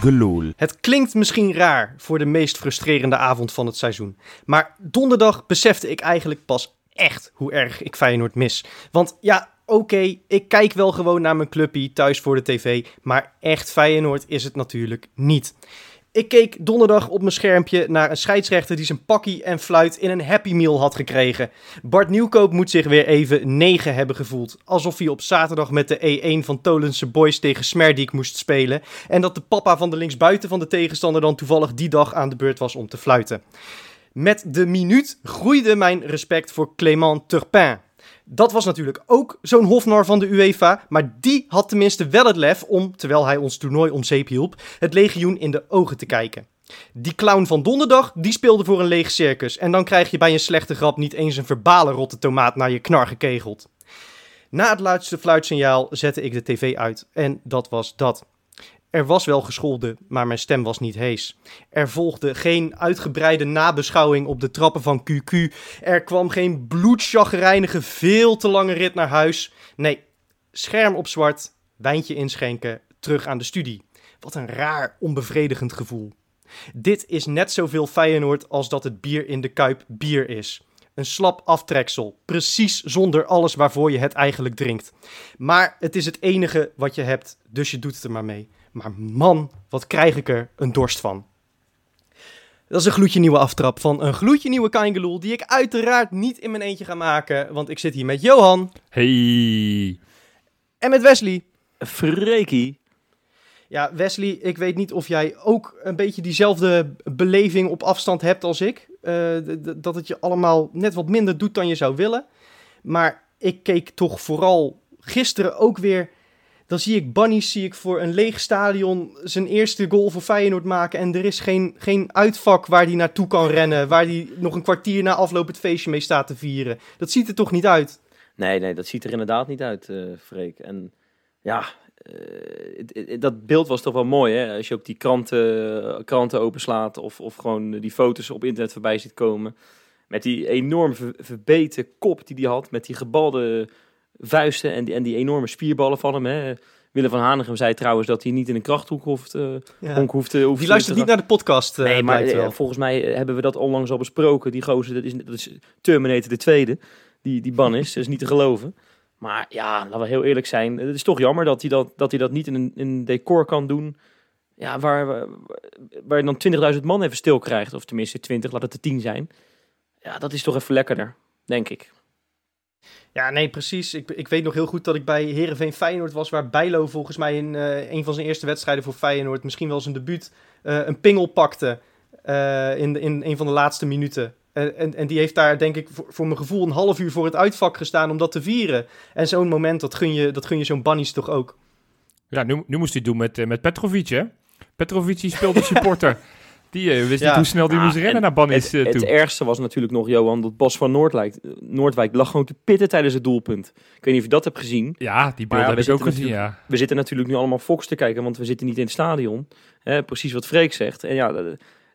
Geloel. Het klinkt misschien raar voor de meest frustrerende avond van het seizoen. Maar donderdag besefte ik eigenlijk pas echt hoe erg ik Feyenoord mis. Want ja, oké, ik kijk wel gewoon naar mijn clubpie thuis voor de tv. Maar echt Feyenoord is het natuurlijk niet. Ik keek donderdag op mijn schermpje naar een scheidsrechter die zijn pakkie en fluit in een Happy Meal had gekregen. Bart Nieuwkoop moet zich weer even 9 hebben gevoeld. Alsof hij op zaterdag met de E1 van Tolense Boys tegen Smerdiek moest spelen. En dat de papa van de linksbuiten van de tegenstander dan toevallig die dag aan de beurt was om te fluiten. Met de minuut groeide mijn respect voor Clément Turpin. Dat was natuurlijk ook zo'n hofnar van de UEFA, maar die had tenminste wel het lef om, terwijl hij ons toernooi om zeep hielp, het legioen in de ogen te kijken. Die clown van donderdag, die speelde voor een leeg circus en dan krijg je bij een slechte grap niet eens een verbale rotte tomaat naar je knar gekegeld. Na het laatste fluitsignaal zette ik de tv uit en dat was dat. Er was wel gescholden, maar mijn stem was niet hees. Er volgde geen uitgebreide nabeschouwing op de trappen van QQ. Er kwam geen bloedchagrijnige, veel te lange rit naar huis. Nee, scherm op zwart, wijntje inschenken, terug aan de studie. Wat een raar, onbevredigend gevoel. Dit is net zoveel Feyenoord als dat het bier in de kuip bier is. Een slap aftreksel, precies zonder alles waarvoor je het eigenlijk drinkt. Maar het is het enige wat je hebt, dus je doet het er maar mee. Maar man, wat krijg ik er een dorst van. Dat is een gloedje nieuwe aftrap van een gloedje nieuwe Kaingeloel, die ik uiteraard niet in mijn eentje ga maken, want ik zit hier met Johan Hey. en met Wesley. Freekie. Ja, Wesley, ik weet niet of jij ook een beetje diezelfde beleving op afstand hebt als ik. Eh, dat het je allemaal net wat minder doet dan je zou willen. Maar ik keek toch vooral gisteren ook weer. Dan zie ik Bunnies zie ik voor een leeg stadion zijn eerste goal voor Feyenoord maken. En er is geen, geen uitvak waar hij naartoe kan rennen. Waar hij nog een kwartier na afloop het feestje mee staat te vieren. Dat ziet er toch niet uit? Nee, nee, dat ziet er inderdaad niet uit, eh Freek. En ja, eh, dat beeld was toch wel mooi, hè? Als je ook die kranten, kranten openslaat of, of gewoon die foto's op internet voorbij ziet komen. Met die enorm ver- verbeten kop die hij had, met die gebalde vuisten en die, en die enorme spierballen van hem. Hè? Willem van Hanegem zei trouwens dat hij niet in een krachthoek hoeft, eh Ja. hoeft, hoeft Die te luistert niet naar de podcast, eh Nee, maar eh, volgens mij eh, hebben we dat onlangs al besproken. Die gozer, dat is, dat is Terminator de tweede. Die, die ban is, dat is niet te geloven. Maar ja, laten we heel eerlijk zijn. Het is toch jammer dat hij dat, dat, hij dat niet in een, in een decor kan doen. Ja, waar, waar, dan 20.000 man even stil krijgt. Of tenminste 20, laat het er 10 zijn. Ja, dat is toch even lekkerder, denk ik. Ja, nee, precies. Ik, ik weet nog heel goed dat ik bij Herenveen Feyenoord was, waar Bijlo volgens mij in eh, een van zijn eerste wedstrijden voor Feyenoord, misschien wel zijn debuut, eh, een pingel pakte eh, in, in een van de laatste minuten. En, en, die heeft daar, denk ik, voor, voor mijn gevoel een half uur voor het uitvak gestaan om dat te vieren. En zo'n moment, dat gun je, dat gun je zo'n Bunnies toch ook. Ja, nu, nu moest hij het doen met, met Petrovic, hè? Petrovic speelde supporter. Die eh, wist Ja. niet hoe snel die Ah, moest rennen en naar Bannis Het, eh, het ergste was natuurlijk nog, Johan, dat Bas van Noordwijk, Noordwijk lag gewoon te pitten tijdens het doelpunt. Ik weet niet of je dat hebt gezien. Ja, die beelden ja, heb we ik ook gezien, ja. we zitten natuurlijk nu allemaal Fox te kijken, want we zitten niet in het stadion. Hè, precies wat Freek zegt. En ja,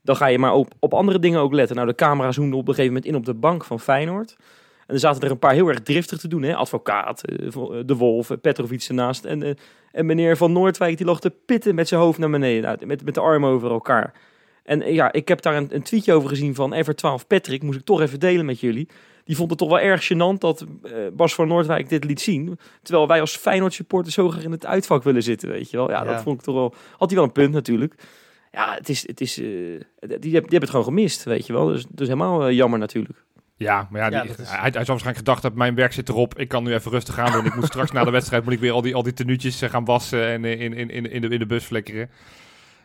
dan ga je maar op, op andere dingen ook letten. Nou, de camera zoomde op een gegeven moment in op de bank van Feyenoord. En er zaten er een paar heel erg driftig te doen. Hè? Advocaat, eh, De Wolf, Petrovic ernaast. En, en meneer Van Noordwijk die lag te pitten met zijn hoofd naar beneden. Nou, met, met de armen over elkaar. En eh, ja, ik heb daar een, een tweetje over gezien van Ever12 Patrick. Moest ik toch even delen met jullie. Die vond het toch wel erg gênant dat eh, Bas van Noordwijk dit liet zien. Terwijl wij als Feyenoord supporters zo graag in het uitvak willen zitten, weet je wel. Ja, Ja. dat vond ik toch wel... Had hij wel een punt natuurlijk. Ja, het is... Het is eh, die, heb- die hebben het gewoon gemist, weet je wel. Dus, dus helemaal jammer natuurlijk. Ja, maar ja, Ja, die- dat is- hij, hij zou waarschijnlijk gedacht hebben, mijn werk zit erop. Ik kan nu even rustig aan doen. Ik moet straks na de wedstrijd moet ik weer al die, al die tenuutjes gaan wassen en in, in, in, in, de, in de bus flikkeren.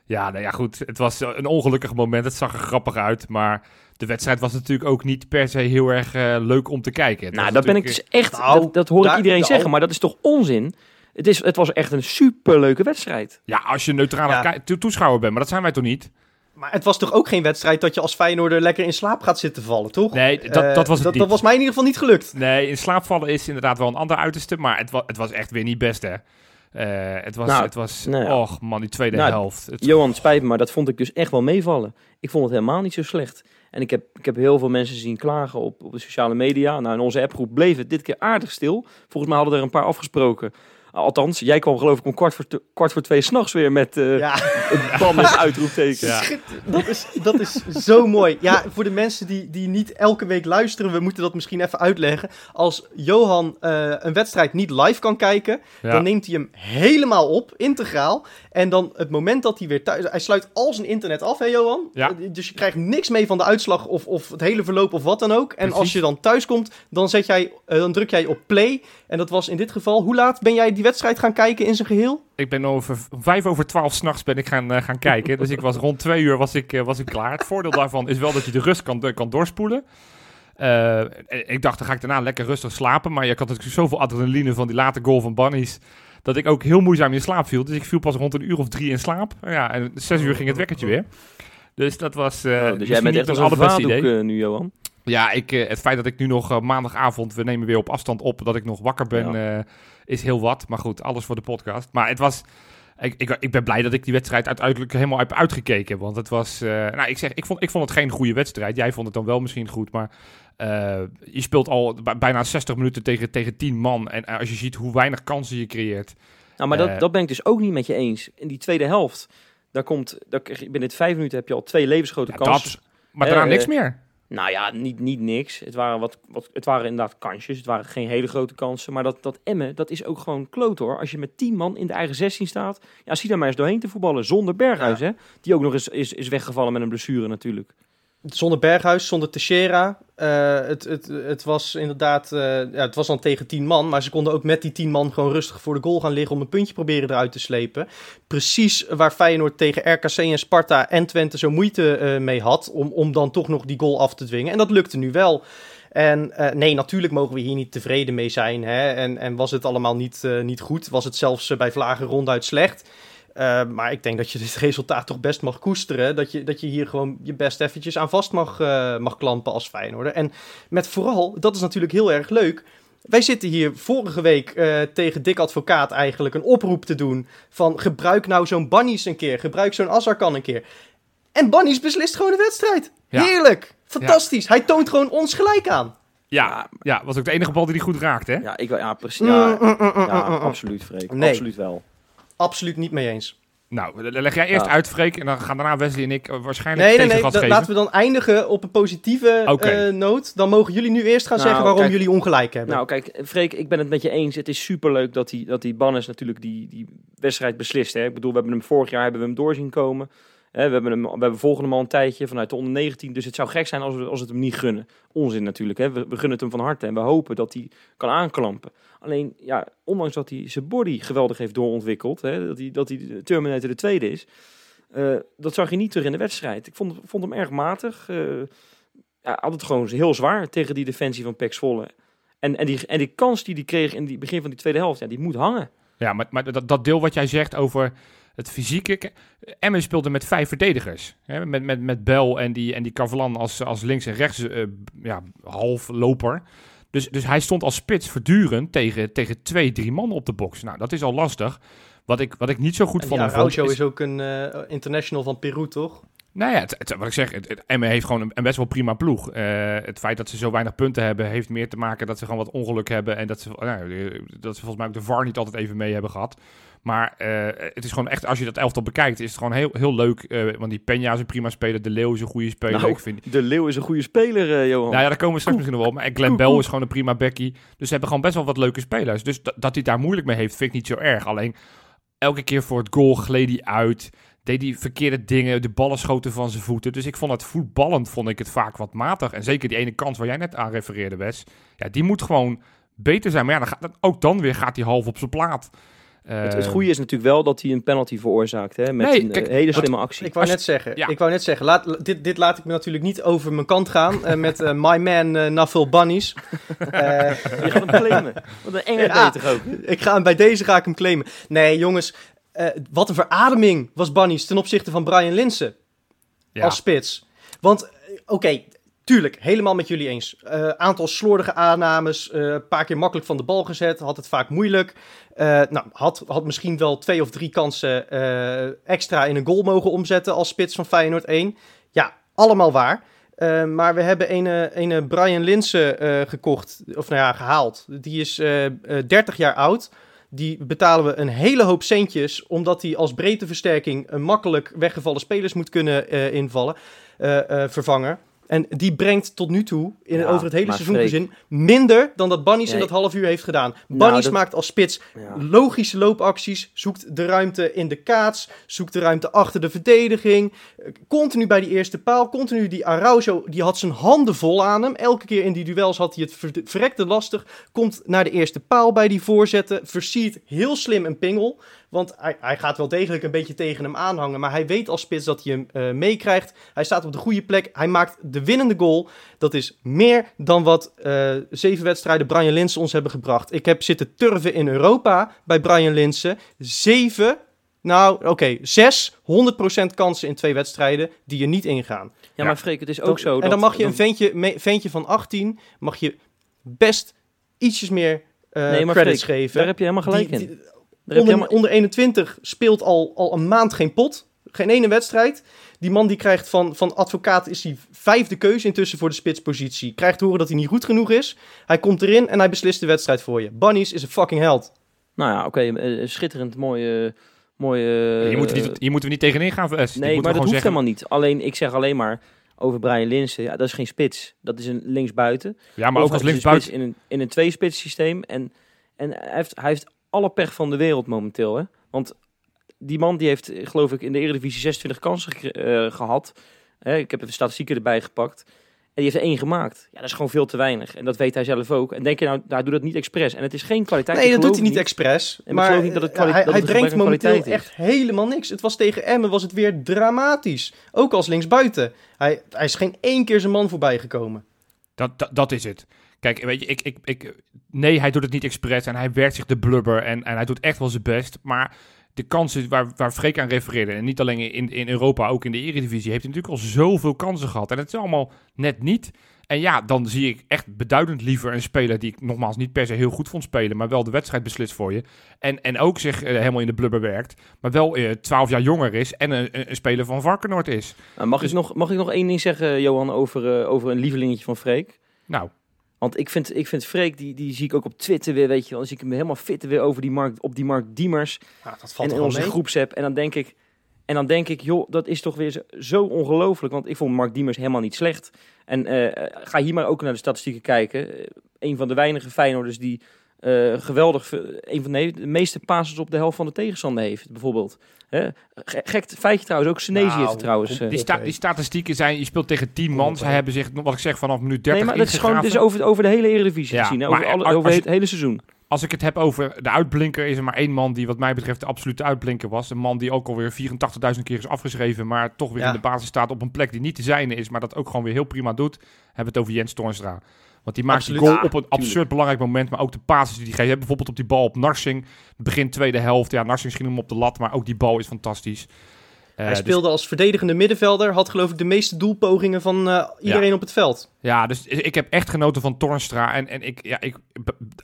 Ja, nou ja, goed. Het was een ongelukkig moment. Het zag er grappig uit. Maar de wedstrijd was natuurlijk ook niet per se heel erg eh, leuk om te kijken. Het Nou, was dat ben ik dus echt... Nou, dat, dat hoor daar- ik iedereen nou. zeggen, maar dat is toch onzin? Het, is, het was echt een superleuke wedstrijd. Ja, als je neutrale Ja. ki- to- toeschouwer bent. Maar dat zijn wij toch niet? Maar het was toch ook geen wedstrijd dat je als Feyenoorder lekker in slaap gaat zitten vallen, toch? Nee, dat, Eh, dat was het dat, niet. dat was mij in ieder geval niet gelukt. Nee, in slaap vallen is inderdaad wel een ander uiterste. Maar het, wa het was echt weer niet best, hè. Eh, het was, Nou, het was nou ja. och man, die tweede Nou, helft. Het, Johan, spijt me, maar dat vond ik dus echt wel meevallen. Ik vond het helemaal niet zo slecht. En ik heb, ik heb heel veel mensen zien klagen op, op de sociale media. Nou, in onze appgroep bleef het dit keer aardig stil. Volgens mij hadden er een paar afgesproken. Althans, jij kwam geloof ik om kwart voor, te- kwart voor twee s'nachts weer met eh Ja, het bal met uitroepteken. Ja. dat, is, dat is zo mooi. Ja, voor de mensen die, die niet elke week luisteren, we moeten dat misschien even uitleggen. Als Johan eh, een wedstrijd niet live kan kijken, Ja. dan neemt hij hem helemaal op, integraal. En dan het moment dat hij weer thuis... Hij sluit al zijn internet af, hè Johan? Ja. Dus je krijgt niks mee van de uitslag of, of het hele verloop of wat dan ook. En Precies. als je dan thuis komt, dan, zet jij, eh, dan druk jij op play. En dat was in dit geval... Hoe laat ben jij die wedstrijd gaan kijken in zijn geheel? Ik ben over vijf over twaalf s'nachts ben ik gaan, eh, gaan kijken. Dus ik was rond twee uur was ik, eh, was ik klaar. Het voordeel daarvan is wel dat je de rust kan, kan doorspoelen. En ik dacht, dan ga ik daarna lekker rustig slapen. Maar ik had natuurlijk zoveel adrenaline van die late goal van Bunnies. Dat ik ook heel moeizaam in slaap viel. Dus ik viel pas rond een uur of drie in slaap. Ja, en zes uur ging het wekkertje weer. Dus dat was. eh Oh, dus jij bent echt als een vaatdoek idee. eh, nu, Johan. Ja, ik, eh, het feit dat ik nu nog maandagavond, we nemen weer op afstand op, dat ik nog wakker ben, eh, is heel wat. Maar goed, alles voor de podcast. Maar het was, ik, ik, ik ben blij dat ik die wedstrijd uiteindelijk helemaal heb uitgekeken. Want het was, eh, nou ik zeg, ik vond, ik vond het geen goede wedstrijd. Jij vond het dan wel misschien goed, maar eh, je speelt al bijna 60 minuten tegen, tegen 10 man. En eh, als je ziet hoe weinig kansen je creëert. Nou, maar dat, dat ben ik dus ook niet met je eens. In die tweede helft, daar komt, daar, binnen vijf minuten heb je al twee levensgrote Ja, kansen. dat, maar daarna niks meer. Nou ja, niet, niet niks. Het waren, wat, wat, het waren inderdaad kansjes. Het waren geen hele grote kansen. Maar dat, dat Emmen, dat is ook gewoon kloot hoor. Als je met 10 man in de eigen 16 staat. Ja, zie daar maar eens doorheen te voetballen. Zonder Berghuis, hè. Die ook nog eens is, is weggevallen met een blessure natuurlijk. Zonder Berghuis, zonder Teixeira. Eh, het, het, het was inderdaad, eh, ja, het was dan tegen 10 man, maar ze konden ook met die 10 man gewoon rustig voor de goal gaan liggen om een puntje proberen eruit te slepen. Precies waar Feyenoord tegen RKC en Sparta en Twente zo moeite eh, mee had om, om dan toch nog die goal af te dwingen. En dat lukte nu wel. En nee, natuurlijk mogen we hier niet tevreden mee zijn. Hè? En, en was het allemaal niet, niet goed? Was het zelfs bij Vlagen ronduit slecht? Uh, maar ik denk dat je dit resultaat toch best mag koesteren. Dat je, dat je hier gewoon je best eventjes aan vast mag, uh, mag klampen als Feyenoorder. En met vooral, dat is natuurlijk heel erg leuk. Wij zitten hier vorige week uh, tegen Dick Advocaat eigenlijk een oproep te doen. Van gebruik nou zo'n Bunnies een keer. Gebruik zo'n Azarkan een keer. En Bunnies beslist gewoon de wedstrijd. Ja. Heerlijk. Fantastisch. Ja. Hij toont gewoon ons gelijk aan. Ja, ja, was ook de enige bal die hij goed raakte, hè? Ja, ik, ja precies. Ja, mm, mm, mm, ja absoluut, Freek. Nee. Absoluut wel. Absoluut niet mee eens. Nou, leg jij eerst uit, Freek, en dan gaan daarna Wesley en ik waarschijnlijk nee, nee, nee, geven. Laten we dan eindigen op een positieve okay. uh, noot. Dan mogen jullie nu eerst gaan nou, zeggen waarom kijk, jullie ongelijk hebben. Nou, kijk, Freek, ik ben het met je eens. Het is superleuk dat die, dat die Bannes natuurlijk die, die wedstrijd beslist. Hè? Ik bedoel, we hebben hem vorig jaar hebben we hem doorzien komen. We, hebben hem, we hebben volgende man een tijdje vanuit de onder 19. Dus het zou gek zijn als we, als het hem niet gunnen. Onzin natuurlijk. Hè? We, gunnen het hem van harte en we hopen dat hij kan aanklampen. Alleen, ja, ondanks dat hij zijn body geweldig heeft doorontwikkeld, hè, dat, hij, dat hij Terminator de tweede is, uh, dat zag je niet terug in de wedstrijd. Ik vond, vond hem erg matig. Uh, ja, had het gewoon heel zwaar tegen die defensie van Pek Zwolle. En, en, die, en die kans die hij kreeg in het begin van die tweede helft, ja, die moet hangen. Ja, maar, maar dat, dat deel wat jij zegt over het fysieke... Emmen speelde met vijf verdedigers. Hè? Met, met, met Bel en die, en die Cavalan als, als links en rechts uh, ja, halfloper. Dus, dus hij stond als spits voortdurend tegen, tegen twee, drie man op de box. Nou, dat is al lastig. Wat ik, wat ik niet zo goed en van ja, hem vond... is... is ook een uh, international van Peru, toch? Nou ja, het, het, wat ik zeg, het, Emmen heeft gewoon een, een, best wel prima ploeg. Uh, het feit dat ze zo weinig punten hebben, heeft meer te maken dat ze gewoon wat ongeluk hebben. En dat ze, nou, dat ze volgens mij ook de VAR niet altijd even mee hebben gehad. Maar uh, het is gewoon echt, als je dat elftal bekijkt, is het gewoon heel, heel leuk. Uh, want die Peña is een prima speler, De Leeuw is een goede speler. Nou, ik vind... De Leeuw is een goede speler, uh, Johan. Nou ja, daar komen we straks misschien nog wel. Maar Glenn Bell is gewoon een prima bekkie. Dus ze hebben gewoon best wel wat leuke spelers. Dus dat, dat hij daar moeilijk mee heeft, vind ik niet zo erg. Alleen, elke keer voor het goal gleed hij uit. Deed hij verkeerde dingen, de ballen schoten van zijn voeten. Dus ik vond het voetballend vond ik het vaak wat matig. En zeker die ene kans waar jij net aan refereerde, Wes. Ja, die moet gewoon beter zijn. Maar ja, dan gaat, ook dan weer gaat hij half op zijn plaat. Het, het goede is natuurlijk wel dat hij een penalty veroorzaakt. Hè, met nee, een kijk, hele slimme actie. Ik wou net zeggen, ja. ik wou net zeggen laat, dit, dit laat ik me natuurlijk niet over mijn kant gaan. uh, met uh, my man uh, Nafil Bunnies. Je gaat hem claimen. Wat een enge ja, beter ook. Ik ga bij deze ga ik hem claimen. Nee, jongens. wat een verademing was Bunnies ten opzichte van Brian Linsen. Ja. Als spits. Want, oké, okay, Tuurlijk, helemaal met jullie eens. Uh, aantal slordige aannames, een uh, paar keer makkelijk van de bal gezet, had het vaak moeilijk. Uh, nou, had, had misschien wel twee of drie kansen extra in een goal mogen omzetten als spits van Feyenoord 1. Ja, allemaal waar. maar we hebben een, een Brian Linsen gekocht, of nou ja, gehaald. Die is 30 jaar oud. die betalen we een hele hoop centjes, omdat hij als breedteversterking een makkelijk weggevallen spelers moet kunnen eh, invallen, eh, eh, vervangen. En die brengt tot nu toe, in, Ja, over het hele seizoen gezien, minder dan dat Bunnies in dat half uur heeft gedaan. Bunnies dat- maakt als spits Ja. logische loopacties, zoekt de ruimte in de kaats, zoekt de ruimte achter de verdediging. Eh, Continu bij die eerste paal, continu die Araujo, die had zijn handen vol aan hem. Elke keer in die duels had hij het ver- verrekte lastig. Komt naar de eerste paal bij die voorzetten, versiert heel slim een pingel. Want hij, hij gaat wel degelijk een beetje tegen hem aanhangen, maar hij weet als spits dat hij hem eh, meekrijgt. Hij staat op de goede plek, hij maakt de winnende goal. Dat is meer dan wat eh, zeven wedstrijden Brian Linsen ons hebben gebracht. Ik heb zitten turven in Europa bij Brian Linsen. Zeven, nou oké, zes 100% kansen in twee wedstrijden die er niet ingaan. Ja, maar Freek, het is ook zo. en dan mag je een ventje, me- ventje van 18, mag je best ietsjes meer eh, Nee, maar credits Freek, geven. Daar heb je helemaal gelijk Die- in. die- Daar heb je onder, helemaal... onder 21 speelt al, al een maand geen pot. Geen ene wedstrijd. Die man die krijgt van, van advocaat is die vijfde keuze intussen voor de spitspositie. Krijgt te horen dat hij niet goed genoeg is. Hij komt erin en hij beslist de wedstrijd voor je. Bunnies is een fucking held. Nou ja, oké, eh, schitterend, mooie... mooie je, moet er niet, je moet er niet tegenin gaan. Nee, maar dat hoeft helemaal niet. Alleen, ik zeg alleen maar over Brian Linsen. Ja, dat is geen spits. Dat is een linksbuiten. Ja, maar ook als linksbuiten. In een, in een twee-spits systeem. En, en hij, heeft, hij heeft alle pech van de wereld momenteel. Hè? Want die man die heeft, geloof ik, in de Eredivisie 26 kansen ge- eh, gehad. Hè, ik heb even statistieken erbij gepakt. En die heeft er één gemaakt. Ja, dat is gewoon veel te weinig. En dat weet hij zelf ook. En denk je nou, hij doet dat niet expres. En het is geen kwaliteit. Nee, dat doet hij niet expres. maar ik maar geloof niet dat het eh, hij, dat hij het brengt momenteel echt helemaal niks. Het was tegen Emmen was het weer dramatisch. Ook als linksbuiten. Hij, hij is geen één keer zijn man voorbij gekomen. Dat, dat, dat is het. Kijk, weet je, ik, ik, ik, nee, hij doet het niet expres en hij werkt zich de blubber en, en hij doet echt wel zijn best. Maar de kansen waar, waar Freek aan refereerde, en niet alleen in, in Europa, ook in de Eredivisie, heeft hij natuurlijk al zoveel kansen gehad. En het is allemaal net niet. En ja, dan zie ik echt beduidend liever een speler die ik nogmaals niet per se heel goed vond spelen, maar wel de wedstrijd beslist voor je. En, en ook zich eh, helemaal in de blubber werkt, maar wel eh, 12 jaar jonger is en een, een, een speler van Varkenoord is. Nou, mag, Dus- ik nog, mag ik nog één ding zeggen, Johan, over, eh, over een lievelingetje van Freek? Nou, Want ik vind, ik vind Freek, die, die zie ik ook op Twitter weer, weet je wel. Dan zie ik hem helemaal fitten weer over die markt, op die Mark Diemers. Ja, dat en in onze groepsapp. En dan denk ik, en dan denk ik, joh, dat is toch weer zo, ongelooflijk. Want ik vond Mark Diemers helemaal niet slecht. En eh, ga hier maar ook naar de statistieken kijken. Eh, een van de weinige Feyenoorders die eh, geweldig, ve- een van de, de meeste passes op de helft van de tegenstander heeft, bijvoorbeeld. Hè? Ge- Gek feitje trouwens, ook Senezi Nou, heeft het trouwens. eh. Die, sta- die statistieken zijn, je speelt tegen 10 Kom man. Ze hebben zich, wat ik zeg, vanaf minuut 30 Nee, maar dat is gewoon dus over, over de hele Eredivisie Ja, gezien. Hè? maar Over, alle, als over je- het hele seizoen. Als ik het heb over de uitblinker, is er maar één man die wat mij betreft de absolute uitblinker was. Een man die ook alweer 84.000 keer is afgeschreven, maar toch weer Ja. in de basis staat op een plek die niet de zijne is, maar dat ook gewoon weer heel prima doet. Hebben we het over Jens Toornstra. Want die maakt Absoluut. die goal Ja, op een absurd belangrijk moment, maar ook de passes die hij geeft. Bijvoorbeeld op die bal op Narsing, begin tweede helft. Ja, Narsing ging hem op de lat, maar ook die bal is fantastisch. Eh, Hij dus- speelde als verdedigende middenvelder. Had geloof ik de meeste doelpogingen van eh, iedereen op het veld. Ja, dus ik heb echt genoten van Tornstra. En, en ik, ja, ik,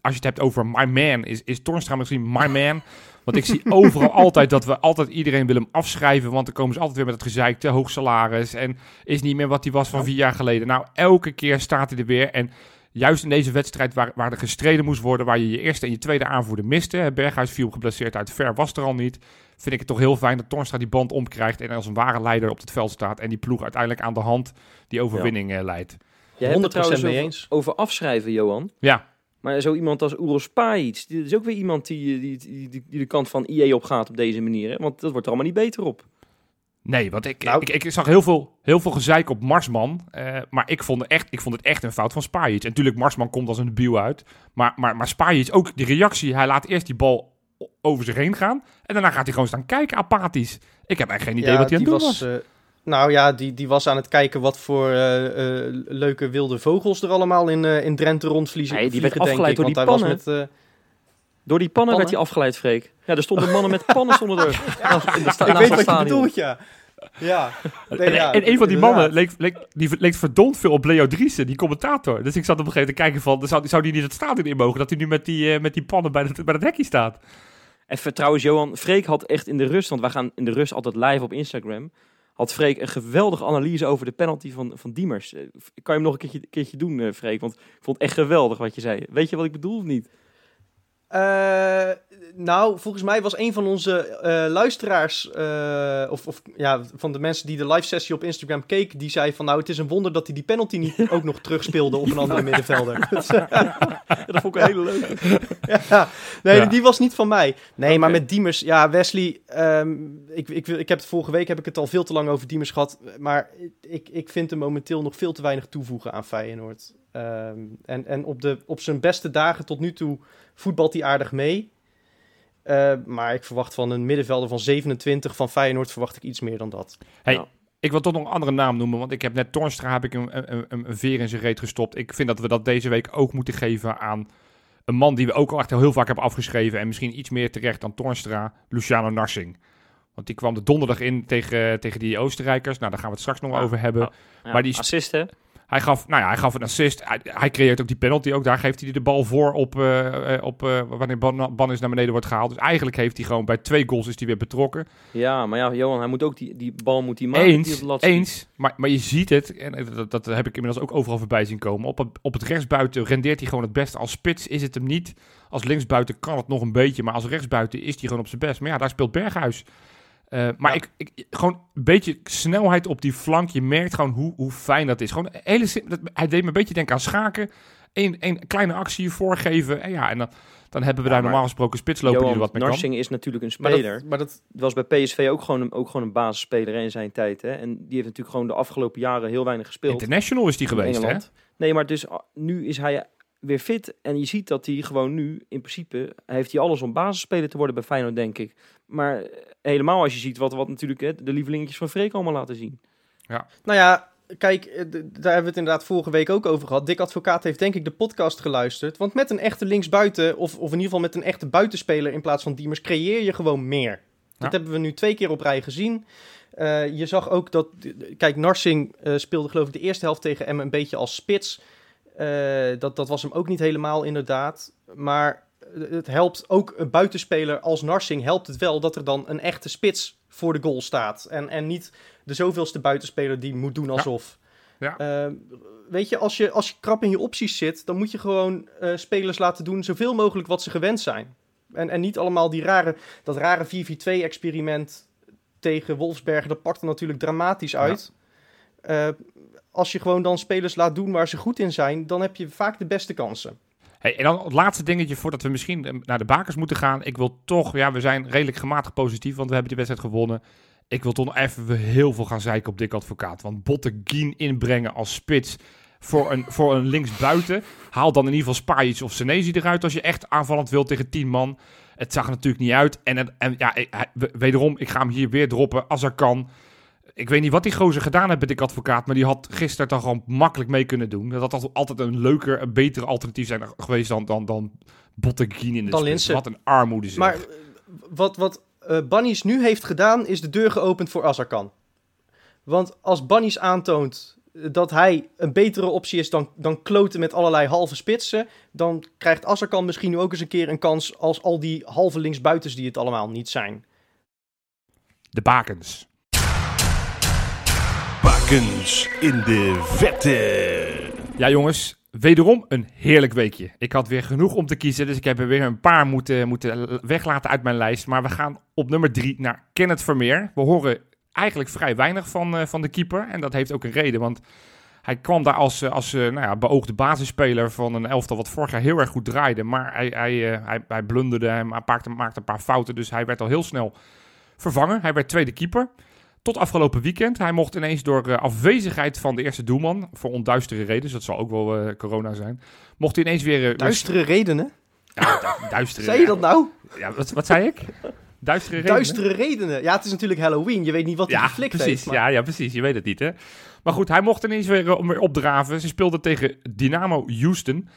als je het hebt over my man, is, is Tornstra misschien my man? Want ik zie overal altijd dat we altijd iedereen willen hem afschrijven. Want dan komen ze altijd weer met het gezeik, te hoog salaris. En is niet meer wat hij was van vier jaar geleden. Nou, elke keer staat hij er weer. En juist in deze wedstrijd waar, waar er gestreden moest worden, waar je je eerste en je tweede aanvoerder miste. Berghuis viel geblesseerd uit, Ver was er al niet. Vind ik het toch heel fijn dat Tornstra die band omkrijgt en als een ware leider op het veld staat. En die ploeg uiteindelijk aan de hand die overwinning eh, leidt. Je hebt 100% het trouwens mee over, eens. over afschrijven, Johan. Ja, Maar zo iemand als Uros Pajic, die is ook weer iemand die, die, die, die, die de kant van IE opgaat op deze manier. Hè? Want dat wordt er allemaal niet beter op. Nee, want ik, Nou- ik, ik zag heel veel, heel veel gezeik op Marsman. eh, maar ik vond, het echt, ik vond het echt een fout van Spajic. En natuurlijk, Marsman komt als een debiel uit. Maar, maar, maar Spajic, ook die reactie. Hij laat eerst die bal over zich heen gaan. En daarna gaat hij gewoon staan kijken, apathisch. Ik heb eigenlijk geen idee wat hij aan het doen was. was. eh, nou ja, die, die was aan het kijken wat voor eh, eh, leuke wilde vogels er allemaal in, eh, in Drenthe rondvliegen. Nee, die werd vliegen, afgeleid ik, door die pannen. met, Door die pannen, Pannen? werd hij afgeleid, Freek. Ja, er stonden mannen met pannen stonden er. in de sta- ik weet wat je bedoelt, ja. Ja. Nee, En, ja, en een van die mannen leek, leek, die leek verdomd veel op Leo Driessen, die commentator. Dus ik zat op een gegeven moment te kijken van, zou, zou die niet het stadion in mogen? Dat hij nu met die, eh, met die pannen bij het, bij het hekje staat. Even trouwens, Johan, Freek had echt in de rust, want wij gaan in de rust altijd live op Instagram. Had Freek een geweldige analyse over de penalty van, van Diemers. Eh, Kan je hem nog een keertje, doen, eh, Freek? Want ik vond het echt geweldig wat je zei. Weet je wat ik bedoel of niet? Eh, nou, volgens mij was een van onze eh, luisteraars, eh, of, of ja, van de mensen die de live sessie op Instagram keek, die zei van nou, het is een wonder dat hij die penalty niet ook nog terugspeelde op een andere middenvelder. dat vond ik een hele leuke. ja, nee, Ja. die was niet van mij. Nee, maar met Diemers, ja, Wesley, ehm, ik, ik, wil- ik heb het vorige week heb ik het al veel te lang over Diemers gehad, maar ik, ik vind hem momenteel nog veel te weinig toevoegen aan Feyenoord. Ehm, en en op, de, op zijn beste dagen tot nu toe voetbalt hij aardig mee. Eh, maar ik verwacht van een middenvelder van 27 van Feyenoord verwacht ik iets meer dan dat. Hey, ik wil toch nog een andere naam noemen, want ik heb net Tornstra heb ik een, een, een, een veer in zijn reet gestopt. Ik vind dat we dat deze week ook moeten geven aan een man die we ook al echt heel vaak hebben afgeschreven en misschien iets meer terecht dan Tornstra, Luciano Narsing. Want die kwam de donderdag in tegen, tegen die Oostenrijkers. Nou, daar gaan we het straks nog Ja, over hebben. Ja, Maar die is- assist, hè? Hij gaf, nou ja, hij gaf een assist. Hij, hij creëert ook die penalty ook. Daar geeft hij de bal voor op, eh, eh, op eh, wanneer Ban, Ban is naar beneden wordt gehaald. Dus eigenlijk heeft hij gewoon bij twee goals is hij weer betrokken. Ja, maar ja, Johan, hij moet ook die, die bal moet hij maken. Eens, eens. Maar, maar je ziet het, en dat, dat heb ik inmiddels ook overal voorbij zien komen. Op het, op het rechtsbuiten rendeert hij gewoon het beste. Als spits is het hem niet. Als linksbuiten kan het nog een beetje. Maar als rechtsbuiten is hij gewoon op zijn best. Maar ja, daar speelt Berghuis. Eh, maar Ja. ik, ik, gewoon een beetje snelheid op die flank. Je merkt gewoon hoe, hoe fijn dat is. Gewoon hele, sim- dat, hij deed me een beetje denken aan schaken. Eén een kleine actie voorgeven. En ja, en dan, dan hebben we Ja, daar normaal gesproken spitsloper die er wat mee kan. Narsing is natuurlijk een Maar speler. dat, maar dat, was bij PSV ook gewoon een, ook gewoon een basisspeler in zijn tijd. Hè? En die heeft natuurlijk gewoon de afgelopen jaren heel weinig gespeeld. International is die in geweest, hè? Nee, maar dus ah, nu is hij weer fit. En je ziet dat hij gewoon nu, in principe, heeft hij alles om basisspeler te worden bij Feyenoord, denk ik. Maar eh, helemaal als je ziet wat, wat natuurlijk hè, de lievelingetjes van Freek allemaal laten zien. Nou ja, kijk, eh, daar hebben we het inderdaad vorige week ook over gehad. Dick Advocaat heeft denk ik de podcast geluisterd. Want met een echte linksbuiten, of, of in ieder geval met een echte buitenspeler in plaats van Diemers, creëer je gewoon meer. Dat Ja. hebben we nu twee keer op rij gezien. Eh, je zag ook dat, kijk, Narsing eh, speelde geloof ik de eerste helft tegen Emmen een beetje als spits. Eh, dat, dat was hem ook niet helemaal inderdaad. Maar het helpt ook een buitenspeler als Narsing, helpt het wel dat er dan een echte spits voor de goal staat. En, en niet de zoveelste buitenspeler die moet doen alsof. Ja. Eh, weet je als, je, als je krap in je opties zit, dan moet je gewoon eh, spelers laten doen zoveel mogelijk wat ze gewend zijn. En, en niet allemaal die rare, dat rare 4-4-2-experiment tegen Wolfsbergen, dat pakt er natuurlijk dramatisch uit. Eh, als je gewoon dan spelers laat doen waar ze goed in zijn, dan heb je vaak de beste kansen. En dan het laatste dingetje voordat we misschien eh, naar de bakers moeten gaan. Ik wil toch, ja, we zijn redelijk gematigd positief, want we hebben die wedstrijd gewonnen. Ik wil toch even heel veel gaan zeiken op Dick Advocaat. Want Botteguin inbrengen als spits voor een, voor een linksbuiten. Haal dan in ieder geval Spajic of Senezi eruit als je echt aanvallend wilt tegen 10 man. Het zag natuurlijk niet uit. En, en, ja, wederom, ik ga hem hier weer droppen als er kan. Ik weet niet wat die gozer gedaan heeft met Dick Advocaat, maar die had gisteren toch gewoon makkelijk mee kunnen doen. Dat had altijd een leuker, een beter alternatief zijn geweest dan, dan, dan Botteguin in de Dan spits. Wat een armoede zeg. Maar eh, wat, wat eh Bunnies nu heeft gedaan, is de deur geopend voor Azarkan. Want als Bunnies aantoont eh, dat hij een betere optie is dan, dan kloten met allerlei halve spitsen, dan krijgt Azarkan misschien nu ook eens een keer een kans als al die halve linksbuitens die het allemaal niet zijn. De bakens. In de vette. Ja, jongens, wederom een heerlijk weekje. Ik had weer genoeg om te kiezen, dus ik heb er weer een paar moeten, moeten weglaten uit mijn lijst. Maar we gaan op nummer drie naar Kenneth Vermeer. We horen eigenlijk vrij weinig van, eh, van de keeper. En dat heeft ook een reden, want hij kwam daar als, eh, als eh, nou ja, beoogde basisspeler van een elftal wat vorig jaar heel erg goed draaide. Maar hij, hij, hij, hij blunderde en maakte, maakte een paar fouten, dus hij werd al heel snel vervangen. Hij werd tweede keeper. Tot afgelopen weekend. Hij mocht ineens door eh, afwezigheid van de eerste doelman, voor onduistere redenen, dus dat zal ook wel eh, corona zijn, mocht hij ineens weer... eh, Duistere redenen? Ja, du- duistere. Zei je dat nou? Ja, wat, wat zei ik? Duistere redenen? Duistere redenen. Ja, het is natuurlijk Halloween. Je weet niet wat hij Ja, geflikt precies. heeft. maar- Ja, ja, precies. Je weet het niet, hè? Maar goed, hij mocht ineens weer, weer opdraven. Ze speelden tegen Dynamo Houston.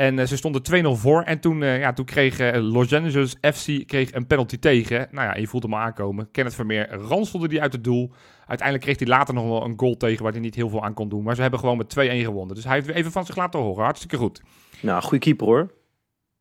En eh, ze stonden 2-0 voor. En toen, eh, ja, toen kreeg eh, Los Angeles FC kreeg een penalty tegen. Nou ja, je voelt hem al aankomen. Kenneth Vermeer ranselde die uit het doel. Uiteindelijk kreeg hij later nog wel een goal tegen waar hij niet heel veel aan kon doen. Maar ze hebben gewoon met 2-1 gewonnen. Dus hij heeft weer even van zich laten horen. Hartstikke goed. Nou, goede keeper hoor.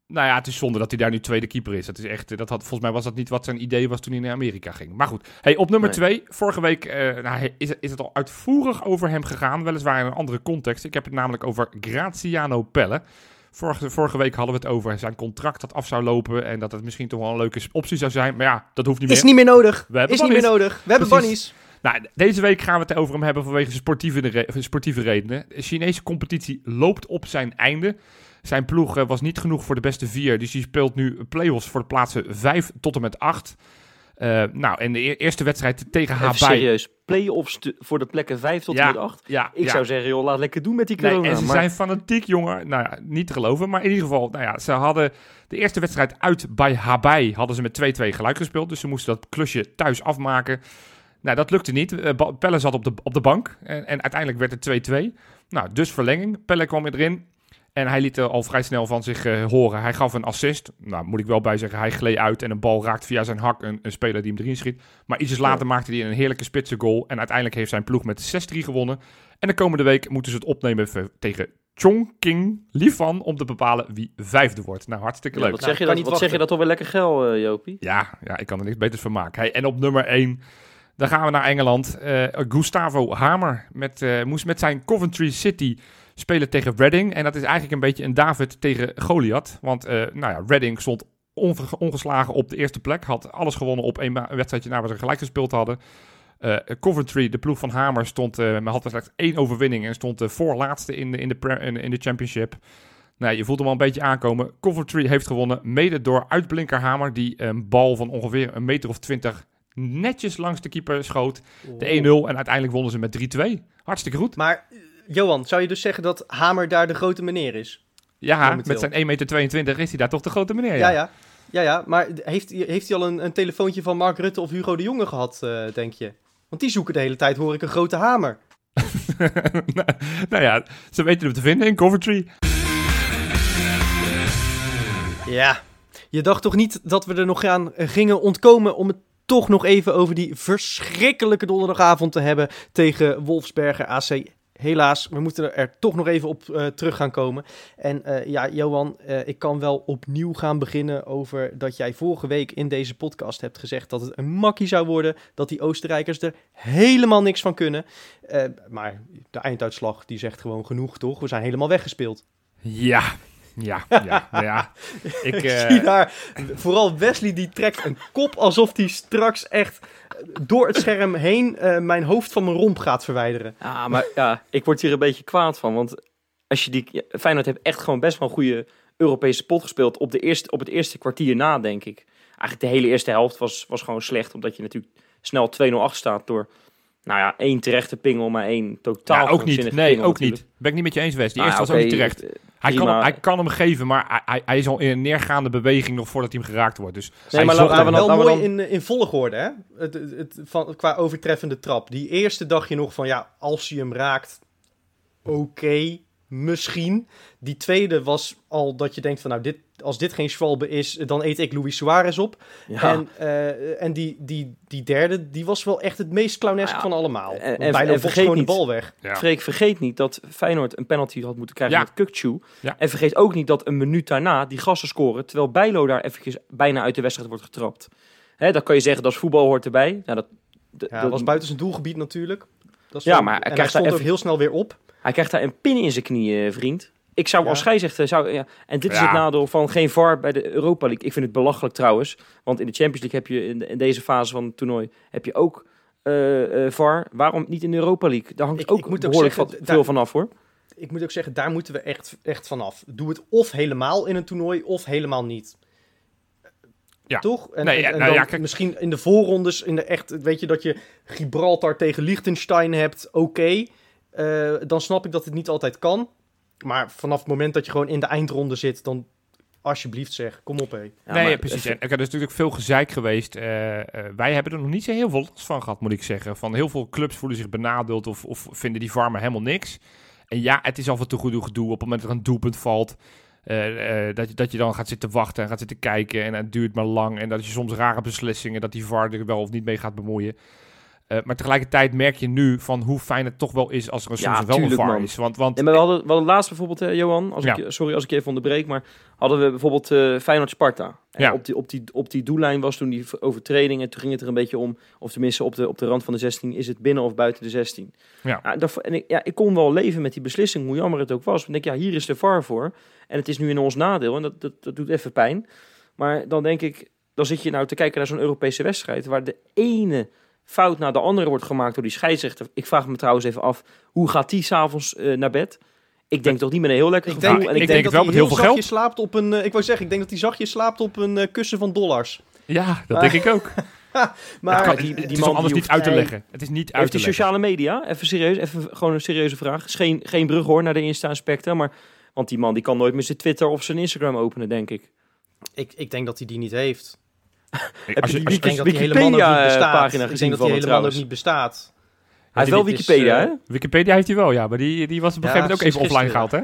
Nou ja, het is zonde dat hij daar nu tweede keeper is. Dat is echt, dat had, volgens mij was dat niet wat zijn idee was toen hij naar Amerika ging. Maar goed, hey, op nummer Nee. twee. Vorige week nou, is, is het al uitvoerig over hem gegaan. Weliswaar in een andere context. Ik heb het namelijk over Graziano Pelle. Vorige, vorige week hadden we het over zijn contract dat af zou lopen en dat het misschien toch wel een leuke optie zou zijn. Maar ja, dat hoeft niet Is meer. niet meer nodig. We hebben Is niet meer nodig. We hebben bunnies. Nou, deze week gaan we het over hem hebben vanwege sportieve, re- sportieve redenen. De Chinese competitie loopt op zijn einde. Zijn ploeg eh, was niet genoeg voor de beste vier, dus die speelt nu play-offs voor de plaatsen 5 tot en met 8. Eh, nou, en de e- eerste wedstrijd tegen Even serieus. Play-offs voor de plekken 5 tot en met 8. Ja, Ik ja. zou zeggen, joh, laat lekker doen met die Nee, corona. en ze maar- zijn fanatiek, jongen. Nou ja, niet te geloven. Maar in ieder geval, nou ja, ze hadden de eerste wedstrijd uit bij Habai. Hadden ze met 2-2 gelijk gespeeld. Dus ze moesten dat klusje thuis afmaken. Nou, dat lukte niet. Eh, Pelle zat op de, op de bank. En, en uiteindelijk werd het 2-2. Nou, dus verlenging. Pelle kwam erin. En hij liet er al vrij snel van zich eh, horen. Hij gaf een assist. Nou, moet ik wel bij zeggen, hij gleed uit. En een bal raakt via zijn hak een, een speler die hem erin schiet. Maar iets later maakte hij een heerlijke spitse goal. En uiteindelijk heeft zijn ploeg met 6-3 gewonnen. En de komende week moeten ze het opnemen tegen Chongqing Lifan om te bepalen wie vijfde wordt. Nou, hartstikke Ja, leuk. wat Nou, zeg je, kan dat, niet wat zeg je dat toch weer lekker geil, eh, Jopie? Ja, ja, ik kan er niks beters van maken. Hey, en op nummer 1, dan gaan we naar Engeland. Eh, Gustavo Hamer met, eh, moest met zijn Coventry City spelen tegen Reading. En dat is eigenlijk een beetje een David tegen Goliath. Want eh, nou ja, Reading stond onge- ongeslagen op de eerste plek. Had alles gewonnen op een, wedstrijdje na waar ze gelijk gespeeld hadden. Eh, Coventry, de ploeg van Hamer, stond, eh had slechts één overwinning en stond de voorlaatste in de, in, de in, de championship. Nou, je voelt hem al een beetje aankomen. Coventry heeft gewonnen, mede door uitblinker Hamer, die een bal van ongeveer een meter of twintig netjes langs de keeper schoot. De 1-0 en uiteindelijk wonnen ze met 3-2. Hartstikke goed. Maar, Johan, zou je dus zeggen dat Hamer daar de grote meneer is? Ja, Momenteel. met zijn 1,22 meter is hij daar toch de grote meneer. Ja, ja. Ja, ja. Maar heeft, heeft hij al een, een telefoontje van Mark Rutte of Hugo de Jonge gehad, eh, denk je? Want die zoeken de hele tijd, hoor ik, een grote hamer. nou, nou ja, ze weten hem te vinden in Coventry. Ja. Je dacht toch niet dat we er nog aan gingen ontkomen om het toch nog even over die verschrikkelijke donderdagavond te hebben tegen Wolfsberger AC. Helaas, we moeten er toch nog even op eh, terug gaan komen. En eh, ja, Johan, eh, ik kan wel opnieuw gaan beginnen over dat jij vorige week in deze podcast hebt gezegd dat het een makkie zou worden. Dat die Oostenrijkers er helemaal niks van kunnen. Maar de einduitslag die zegt gewoon genoeg, toch? We zijn helemaal weggespeeld. Ja, ja, ja. nou ja. Ik, Ik zie daar vooral Wesley die trekt een kop alsof hij straks echt door het scherm heen eh, mijn hoofd van mijn romp gaat verwijderen. Ja, maar ja, ik word hier een beetje kwaad van. Want als je die, ja, Feyenoord heeft echt gewoon best wel een goede Europese pot gespeeld op, de eerste, op het eerste kwartier na, denk ik. Eigenlijk de hele eerste helft was, was gewoon slecht. Omdat je natuurlijk snel 2-0 achter staat door, nou ja, één terechte pingel, maar één totaal ja, ook niet. Nee, pingel ook natuurlijk. niet. Ben ik niet met je eens, Wes. Die Nou eerste ja, was ook niet terecht. Hij kan, hem, hij kan hem geven, maar hij, hij, is al in een neergaande beweging nog voordat hij hem geraakt wordt. Dus Nee, hij maar laten we dan- wel mooi dan- in, in volgorde, hè? Het, het, het- van, qua overtreffende trap. Die eerste dacht je nog van, ja, als hij hem raakt, oké, misschien. Die tweede was al dat je denkt van, nou, dit, als dit geen Schwalbe is, dan eet ik Luis Suarez op. Ja. En, eh, en die, die, die derde, die was wel echt het meest clownesk Ah, ja. van allemaal. En- en- bijna en vergeet gewoon de bal weg. Ja. Freek, vergeet niet dat Feyenoord een penalty had moeten krijgen Ja. met Kukcu. Ja. En vergeet ook niet dat een minuut daarna die gasten scoren, terwijl Bijlo daar eventjes bijna uit de wedstrijd wordt getrapt. Hè, dan kan je zeggen dat is voetbal hoort erbij. Nou, dat, dat- was buiten zijn doelgebied natuurlijk. Dat is Ja, wel- maar hij en hij krijgt daar even- heel snel weer op. Hij krijgt daar een pin in zijn knieën, vriend. Ik zou Ja. als scheidsrechter... Zou, ja, en dit is Ja. het nadeel van geen VAR bij de Europa League. Ik vind het belachelijk trouwens. Want in de Champions League heb je in, de- in deze fase van het toernooi... heb je ook eh, eh, VAR. Waarom niet in de Europa League? Daar hangt Ik- ook, ik moet ook behoorlijk zeggen, veel van af, hoor. ik moet ook zeggen, daar moeten we echt, echt vanaf. Doe het of helemaal in een toernooi, of helemaal niet. Ja. Toch? En, Nee, en- ja, en nou dan ja, kijk- misschien in de voorrondes, in de echt, weet je, dat je Gibraltar tegen Liechtenstein hebt, oké. Eh, dan snap ik dat het niet altijd kan. Maar vanaf het moment dat je gewoon in de eindronde zit, dan alsjeblieft zeg, kom op hé. Ja, nee, maar- precies. En er is natuurlijk veel gezeik geweest. Eh, eh, wij hebben er nog niet zo heel veel last van gehad, moet ik zeggen. Van heel veel clubs voelen zich benadeeld of, of vinden die VAR maar helemaal niks. En ja, het is af en toe gedoe, gedoe op het moment dat er een doelpunt valt. eh, eh, dat, je, dat je dan gaat zitten wachten en gaat zitten kijken en het duurt maar lang. En dat je soms rare beslissingen, dat die VAR er wel of niet mee gaat bemoeien. Eh, maar tegelijkertijd merk je nu van hoe fijn het toch wel is als er een, Ja, soms wel een tuurlijk, VAR man. is. Want, want maar we hadden, we hadden laatst bijvoorbeeld, eh, Johan, als Ja. ik, sorry als ik je even onderbreek, maar hadden we bijvoorbeeld eh Feyenoord-Sparta. En Ja. op, die, op, die, op die doellijn was toen die overtreding en toen ging het er een beetje om, of tenminste op de, op de rand van de 16, is het binnen of buiten de 16. Ja. daarvoor- en ik, ja, ik kon wel leven met die beslissing, hoe jammer het ook was. Ik denk, ja, hier is de VAR voor en het is nu in ons nadeel en dat, dat, dat doet even pijn. Maar dan denk ik, dan zit je nou te kijken naar zo'n Europese wedstrijd waar de ene fout na de andere wordt gemaakt door die scheidsrechter. Ik vraag me trouwens even af, hoe gaat die s'avonds eh naar bed? Ik denk toch niet met een heel lekker Ik gevoel. denk, en ik ik denk dat het wel hij met heel veel geld. slaapt op een. eh, ik wou zeggen, ik denk dat hij zachtjes slaapt op een eh, kussen van dollars. ja, dat Maar- denk ik ook. Maar kan, die- die, die het is man anders niet uit te leggen. Het is niet uit heeft te die leggen. sociale media, even serieus, even gewoon een serieuze vraag. Is geen, geen brug hoor naar de Insta-aspecten, maar want die man die kan nooit meer zijn Twitter of zijn Instagram openen, denk ik. ik, ik denk dat hij die niet heeft. Ik- Als je, als Ik die niet Wikipedia-pagina bestaat. Ik gezien denk dat die helemaal ook trouwens. niet bestaat. Hij heeft wel is, Wikipedia, eh, hè? Wikipedia heeft hij wel, ja. Maar die, die was op een Ja, gegeven moment ook even offline gehaald, hè?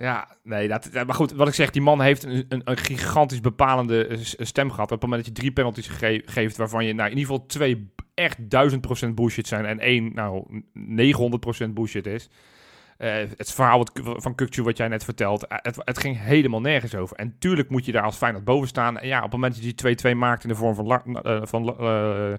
Ja, nee, dat, maar goed, wat ik zeg, die man heeft een, een, een gigantisch bepalende eh, s- stem gehad. Op het moment dat je drie penalties geeft, waarvan je nou, in ieder geval twee echt duizend procent bullshit zijn en één, nou, 900 procent bullshit is. Eh, het verhaal wat, van Kukcu wat jij net vertelt, eh, het, het ging helemaal nergens over. En tuurlijk moet je daar als Feyenoord boven staan. En ja, op het moment dat je die 2-2 maakt in de vorm van, La- eh, van eh,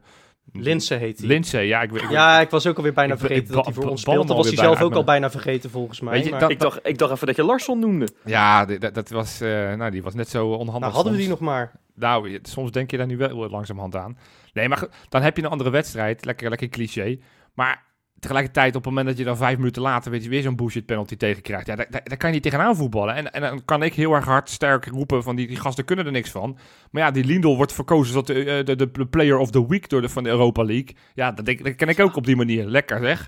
Linse heet hij. Lindsay, ja, ik, Ja, ik was ook alweer bijna Ik- vergeten ik dat hij voor ons. Dat was hij zelf ook al bijna vergeten volgens mij. Weet je, maar- dat- Ik dacht, ik dacht even dat je Larsson noemde. Ja, dat, dat was, eh, nou, die was net zo onhandig. nou, hadden we die nog maar. Nou, soms denk je daar nu wel langzamerhand aan. Nee, maar dan heb je een andere wedstrijd. Lekker, lekker cliché. Maar tegelijkertijd, op het moment dat je dan vijf minuten later weer zo'n bullshit penalty tegenkrijgt. Ja, daar, kan je niet tegenaan voetballen. En, en dan kan ik heel erg hard, sterk roepen van die, die gasten kunnen er niks van. Maar ja, die Lindel wordt verkozen tot de, eh, de, de, player of the week door de, van de Europa League. Ja, dat, dat ken ik ook op die manier. Lekker zeg.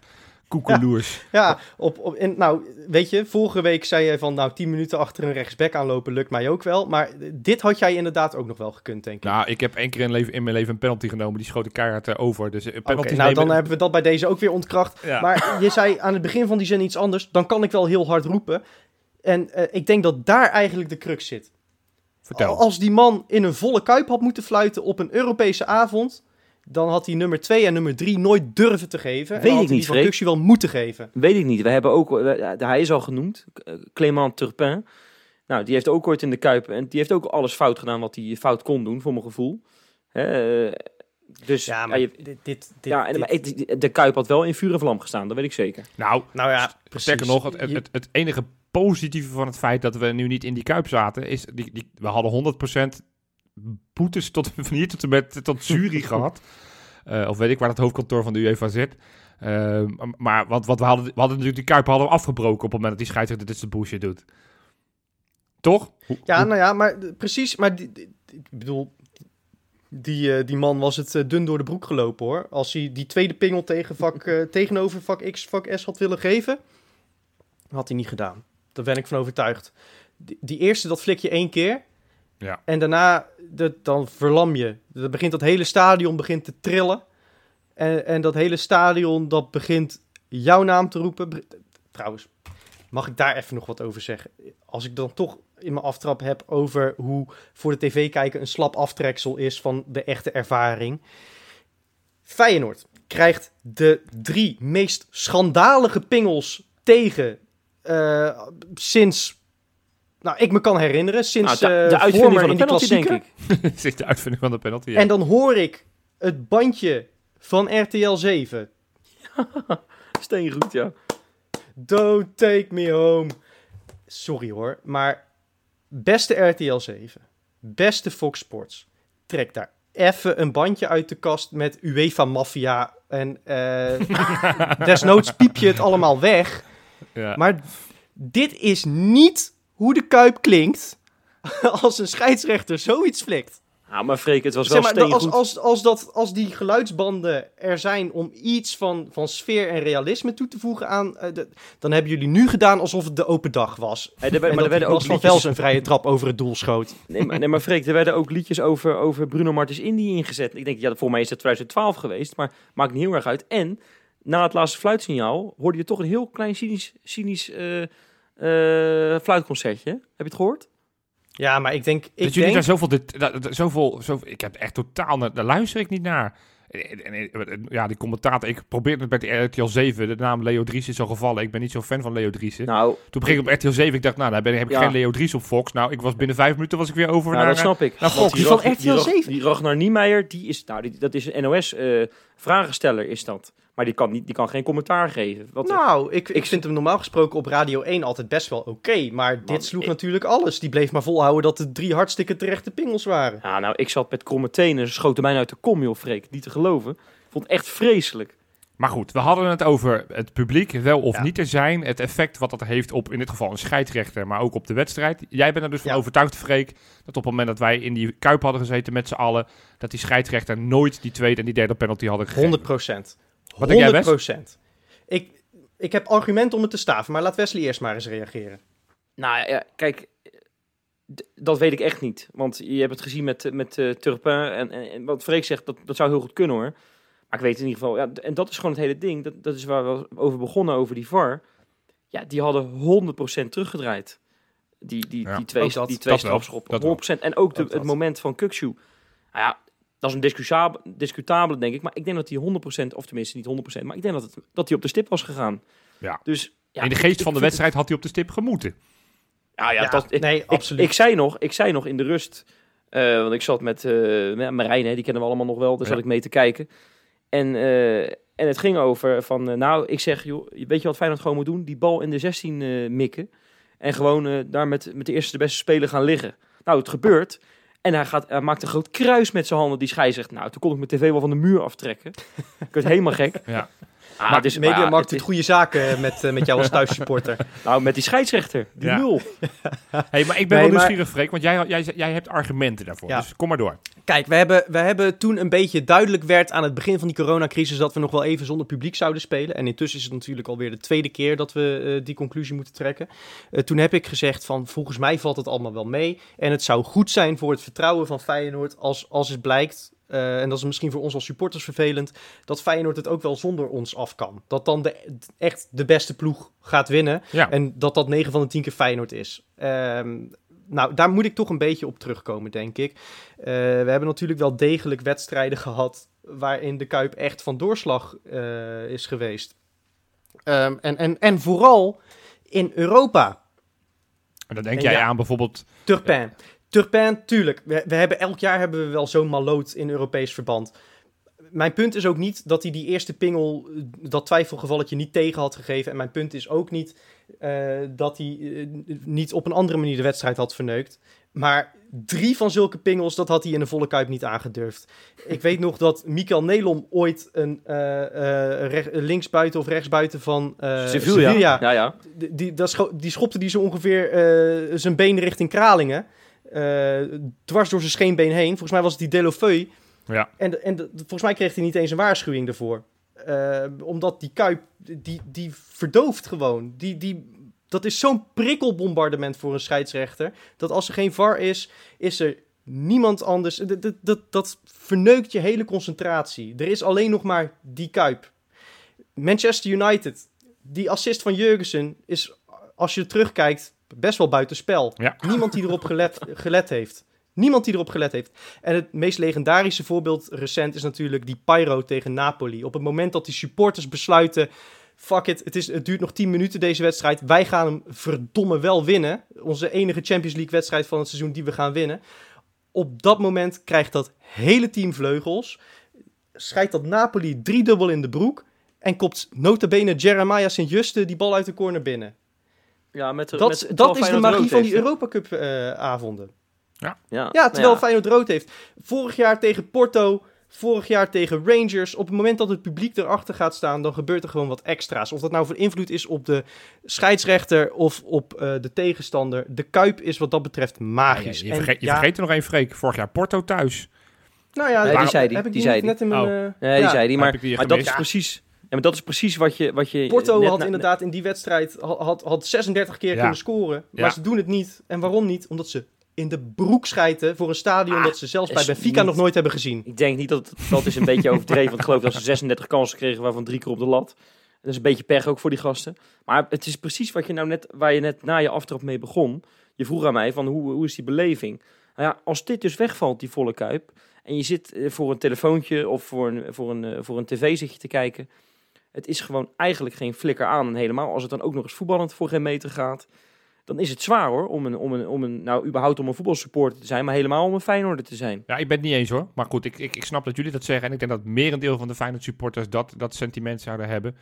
Koekeloers. Ja, op, op, en, nou, weet je, vorige week zei jij van, nou, 10 minuten achter een rechtsback aanlopen lukt mij ook wel. Maar dit had jij inderdaad ook nog wel gekund, denk ik. Nou, ik heb één keer in, leven, in mijn leven een penalty genomen. Die schoot de keihard eh, over. Dus een penalty nou, dan hebben we dat bij deze ook weer ontkracht. Ja. Maar je zei aan het begin van die zin iets anders. Dan kan ik wel heel hard roepen. En eh, ik denk dat daar eigenlijk de crux zit. Vertel. Als die man in een volle kuip had moeten fluiten op een Europese avond... dan had hij nummer 2 en nummer 3 nooit durven te geven. en Weet had ik hij niet, die. Kuxje wel moeten geven. Weet ik niet. We hebben ook, we- hij is al genoemd, eh, Clément Turpin. Nou, die heeft ook ooit in de Kuip en die heeft ook alles fout gedaan wat hij fout kon doen, voor mijn gevoel. Hè, eh, dus Ja, ja, maar je- dit... ja, en, dit- maar de Kuip had wel in vuur en vlam gestaan, dat weet ik zeker. Nou, nou ja, precies. Sterker nog, het, het, het enige positieve van het feit dat we nu niet in die kuip zaten, is die, die, we hadden 100% boetes tot, van hier tot en met tot Zurich gehad. Eh, of weet ik waar het hoofdkantoor van de UEFA zit. Eh, maar want, wat we, hadden, we hadden natuurlijk die kuip hadden we afgebroken op het moment dat die scheidsrechter dit soort bullshit doet. Toch? Ja, nou ja, maar precies. Maar die, die- ik bedoel, die, eh, die man was het dun door de broek gelopen hoor. Als hij die tweede pingel tegen vak, eh, tegenover vak X, vak S had willen geven, had hij niet gedaan. Daar ben ik van overtuigd. Die, die eerste, dat flik je één keer. Ja. En daarna, dat, dan verlam je. Dan begint dat hele stadion begint te trillen. En, en dat hele stadion, dat begint jouw naam te roepen. Trouwens, mag ik daar even nog wat over zeggen? Als ik dan toch in mijn aftrap heb over hoe voor de tv kijken een slap aftreksel is van de echte ervaring. Feyenoord krijgt de drie meest schandalige pingels tegen eh, sinds... Nou, ik me kan herinneren, sinds Nou, de, eh, de uitvinding van de penalty, denk ik. Is de uitvinding van de penalty. ja. En dan hoor ik het bandje van RTL 7. Steengoed, ja. Don't take me home. Sorry hoor, maar beste RTL 7, beste Fox Sports, trek daar even een bandje uit de kast met UEFA Mafia en eh, desnoods piep je het allemaal weg. Ja. Maar dit is niet hoe de Kuip klinkt als een scheidsrechter zoiets flikt. Nou, maar Freek, het was wel Zeg maar, steengoed. als, als, als, dat, als die geluidsbanden er zijn om iets van, van sfeer en realisme toe te voegen aan... eh, de- dan hebben jullie nu gedaan alsof het de open dag was. Hey, er, en maar dat er werden ook van. Vels een vrije trap over het doel schoot. Nee, maar, nee, maar Freek, er werden ook liedjes over, over Bruno Martens Indy ingezet. Ik denk, ja, voor mij is dat 2012 geweest, maar maakt niet heel erg uit. En na het laatste fluitsignaal hoorde je toch een heel klein cynisch, cynisch eh, fluitconcertje. Heb je het gehoord? Ja, maar ik denk... Ik dat jullie denk daar zoveel, dit, dat, dat- zoveel, zoveel... Ik heb echt totaal... Naar, daar luister ik niet naar. En, en- en- ja, die commentator, ik probeerde het bij RTL 7, de naam Leo Dries is al gevallen. Ik ben niet zo fan van Leo Driessen. Nou, Toen begin ik op RTL 7, ik dacht, nou, daar ben, heb ik Ja. geen Leo Dries op Fox. Nou, ik was binnen vijf minuten was ik weer over nou naar... dat snap ik. naar Want Fox. Die van Rag- RTL Rag- 7? Die Ragnar Niemeyer, die is, nou, die, dat is een NOS-vragensteller is dat. Maar die kan, niet, die kan geen commentaar geven. Wat, Nou, ik, ik vind hem normaal gesproken op Radio 1 altijd best wel oké. maar dit sloeg ik- natuurlijk alles. Die bleef maar volhouden dat het drie hartstikke terechte pingels waren. Ja, nou, ik zat met kromme tenen. Ze schoten mij uit de kom, joh, Freek. Niet te geloven. Ik vond het echt vreselijk. Maar goed, we hadden het over het publiek wel of Ja. niet te zijn. Het effect wat dat heeft op in dit geval een scheidsrechter, maar ook op de wedstrijd. Jij bent er dus van Ja. overtuigd, Freek, dat op het moment dat wij in die kuip hadden gezeten met z'n allen, dat die scheidsrechter nooit die tweede en die derde penalty hadden gegeven. 100 procent. Wat denk jij, Wes? Ik, ik heb argumenten om het te staven, maar laat Wesley eerst maar eens reageren. Nou ja, kijk, dat weet ik echt niet. Want je hebt het gezien met, met eh, Turpin. En, en, en wat Freek zegt, dat, dat zou heel goed kunnen hoor. Maar ik weet in ieder geval, ja, en dat is gewoon het hele ding. Dat, dat is waar we over begonnen, over die VAR. Ja, die hadden 100% teruggedraaid. Die, die, Ja, die twee, dat. die twee strafschoppen. dat 100%. En ook, de, het moment van Kukshu. Nou ja, dat is een discutabele, discutabele, denk ik. Maar ik denk dat hij 100%, of tenminste niet 100%, maar ik denk dat, het, dat hij op de stip was gegaan. Ja. Dus, ja, in de geest ik van de wedstrijd had hij op de stip gemoeten. Nou ja, Ja, dat, ik, nee, absoluut. Ik, zei nog, ik zei nog in de rust, eh, want ik zat met uh, Marijn, hè, die kennen we allemaal nog wel, daar Ja. zat ik mee te kijken. En, eh, en het ging over van, eh, nou, ik zeg, joh, weet je wat Feyenoord gewoon moet doen? Die bal in de 16 eh, mikken en gewoon daar met, met de eerste de beste speler gaan liggen. Nou, het gebeurt. En hij, gaat, hij maakt een groot kruis met zijn handen. Die schei zegt, nou, toen kon ik mijn tv wel van de muur aftrekken. ik werd helemaal gek. Ja. Ah, Maar dus, Media maar maakt het doet goede zaken met, eh, met jou als thuissupporter. is- Nou, met die scheidsrechter, die Ja. nul. Hey, maar ik ben Nee, wel maar- nieuwsgierig, Freek, want jij, jij, jij hebt argumenten daarvoor. Ja. Dus kom maar door. Kijk, we hebben, we hebben toen een beetje duidelijk werd aan het begin van die coronacrisis dat we nog wel even zonder publiek zouden spelen. En intussen is het natuurlijk alweer de tweede keer dat we eh, die conclusie moeten trekken. Eh, toen heb ik gezegd van volgens mij valt het allemaal wel mee. En het zou goed zijn voor het vertrouwen van Feyenoord als, als het blijkt, eh, en dat is misschien voor ons als supporters vervelend, dat Feyenoord het ook wel zonder ons af kan. Dat dan de, echt de beste ploeg gaat winnen. Ja. En dat dat 9 van de 10 keer Feyenoord is. Ehm, nou, daar moet ik toch een beetje op terugkomen, denk ik. Eh, we hebben natuurlijk wel degelijk wedstrijden gehad waarin de Kuip echt van doorslag eh, is geweest. Ehm, en, en, en vooral in Europa. En dan denk En jij ja. aan bijvoorbeeld... Turpin. Turpin, tuurlijk. We, we hebben, elk jaar hebben we wel zo'n maloot in Europees verband. Mijn punt is ook niet dat hij die eerste pingel, eh, dat twijfelgevalletje, niet tegen had gegeven. En mijn punt is ook niet eh, dat hij eh, niet op een andere manier de wedstrijd had verneukt. Maar drie van zulke pingels, dat had hij in de volle kuip niet aangedurfd. Ik weet nog dat Mikael Nelom ooit een eh, eh, rech- linksbuiten of rechtsbuiten van eh Sevilla. Sevilla Ja, ja. die, die, die schopte die zo ongeveer eh, zijn been richting Kralingen. Eh, dwars door zijn scheenbeen heen. Volgens mij was het die Delofeu. Ja. En, en volgens mij kreeg hij niet eens een waarschuwing daarvoor. Eh, omdat die kuip, die, die verdooft gewoon. Die, die, dat is zo'n prikkelbombardement voor een scheidsrechter. Dat als er geen VAR is, is er niemand anders. Dat, dat, dat, dat verneukt je hele concentratie. Er is alleen nog maar die kuip. Manchester United, die assist van Jurgensen is, als je terugkijkt, best wel buitenspel. Ja. Niemand die erop gelet, gelet heeft. Niemand die erop gelet heeft. En het meest legendarische voorbeeld recent is natuurlijk die Pyro tegen Napoli. Op het moment dat die supporters besluiten... Fuck it, het, is, het duurt nog 10 minuten deze wedstrijd. Wij gaan hem verdomme wel winnen. Onze enige Champions League wedstrijd van het seizoen die we gaan winnen. Op dat moment krijgt dat hele team vleugels. Schijt dat Napoli driedubbel in de broek. En kopt notabene Jeremiah Sint-Juste die bal uit de corner binnen. Ja, met, Dat, met, dat is de magie van die? Europa Cup eh, avonden. Ja, Ja, terwijl ja. Feyenoord rood heeft. Vorig jaar tegen Porto, vorig jaar tegen Rangers. Op het moment dat het publiek erachter gaat staan, dan gebeurt er gewoon wat extra's. Of dat nou voor invloed is op de scheidsrechter of op eh, de tegenstander. De Kuip is wat dat betreft magisch. Ja, je En vergeet, je ja, vergeet er nog één, Freek. Vorig jaar Porto thuis. Nou ja, Nee, die zei die, heb ik die die, zei net in mijn... Oh. eh, Nee, die ja. zei die, Heb maar, ik die maar dat is precies... Ja, maar dat is precies wat je... Wat je Porto net had na- inderdaad in die wedstrijd had, had, had 36 keer Ja. kunnen scoren. Maar Ja. ze doen het niet. En waarom niet? Omdat ze in de broek schijten voor een stadion Ah, dat ze zelfs bij Benfica niet- nog nooit hebben gezien. Ik denk niet dat... Dat is een beetje overdreven, want ik geloof dat ze 36 kansen kregen, waarvan drie keer op de lat. Dat is een beetje pech ook voor die gasten. Maar het is precies wat je nou net, waar je net na je aftrap mee begon. Je vroeg aan mij van hoe, hoe is die beleving? Nou ja, als dit dus wegvalt, die volle kuip, en je zit eh, voor een telefoontje of voor een, voor een, eh, voor een tv zit je te kijken. Het is gewoon eigenlijk geen flikker aan. En helemaal als het dan ook nog eens voetballend voor geen meter gaat. Dan is het zwaar hoor, om een, om een, om een nou überhaupt om een voetbalsupporter te zijn, maar helemaal om een Feyenoorder te zijn. Ja, ik ben het niet eens hoor. Maar goed, ik, ik, ik snap dat jullie dat zeggen. En ik denk dat merendeel van de Feyenoord supporters dat, dat sentiment zouden hebben.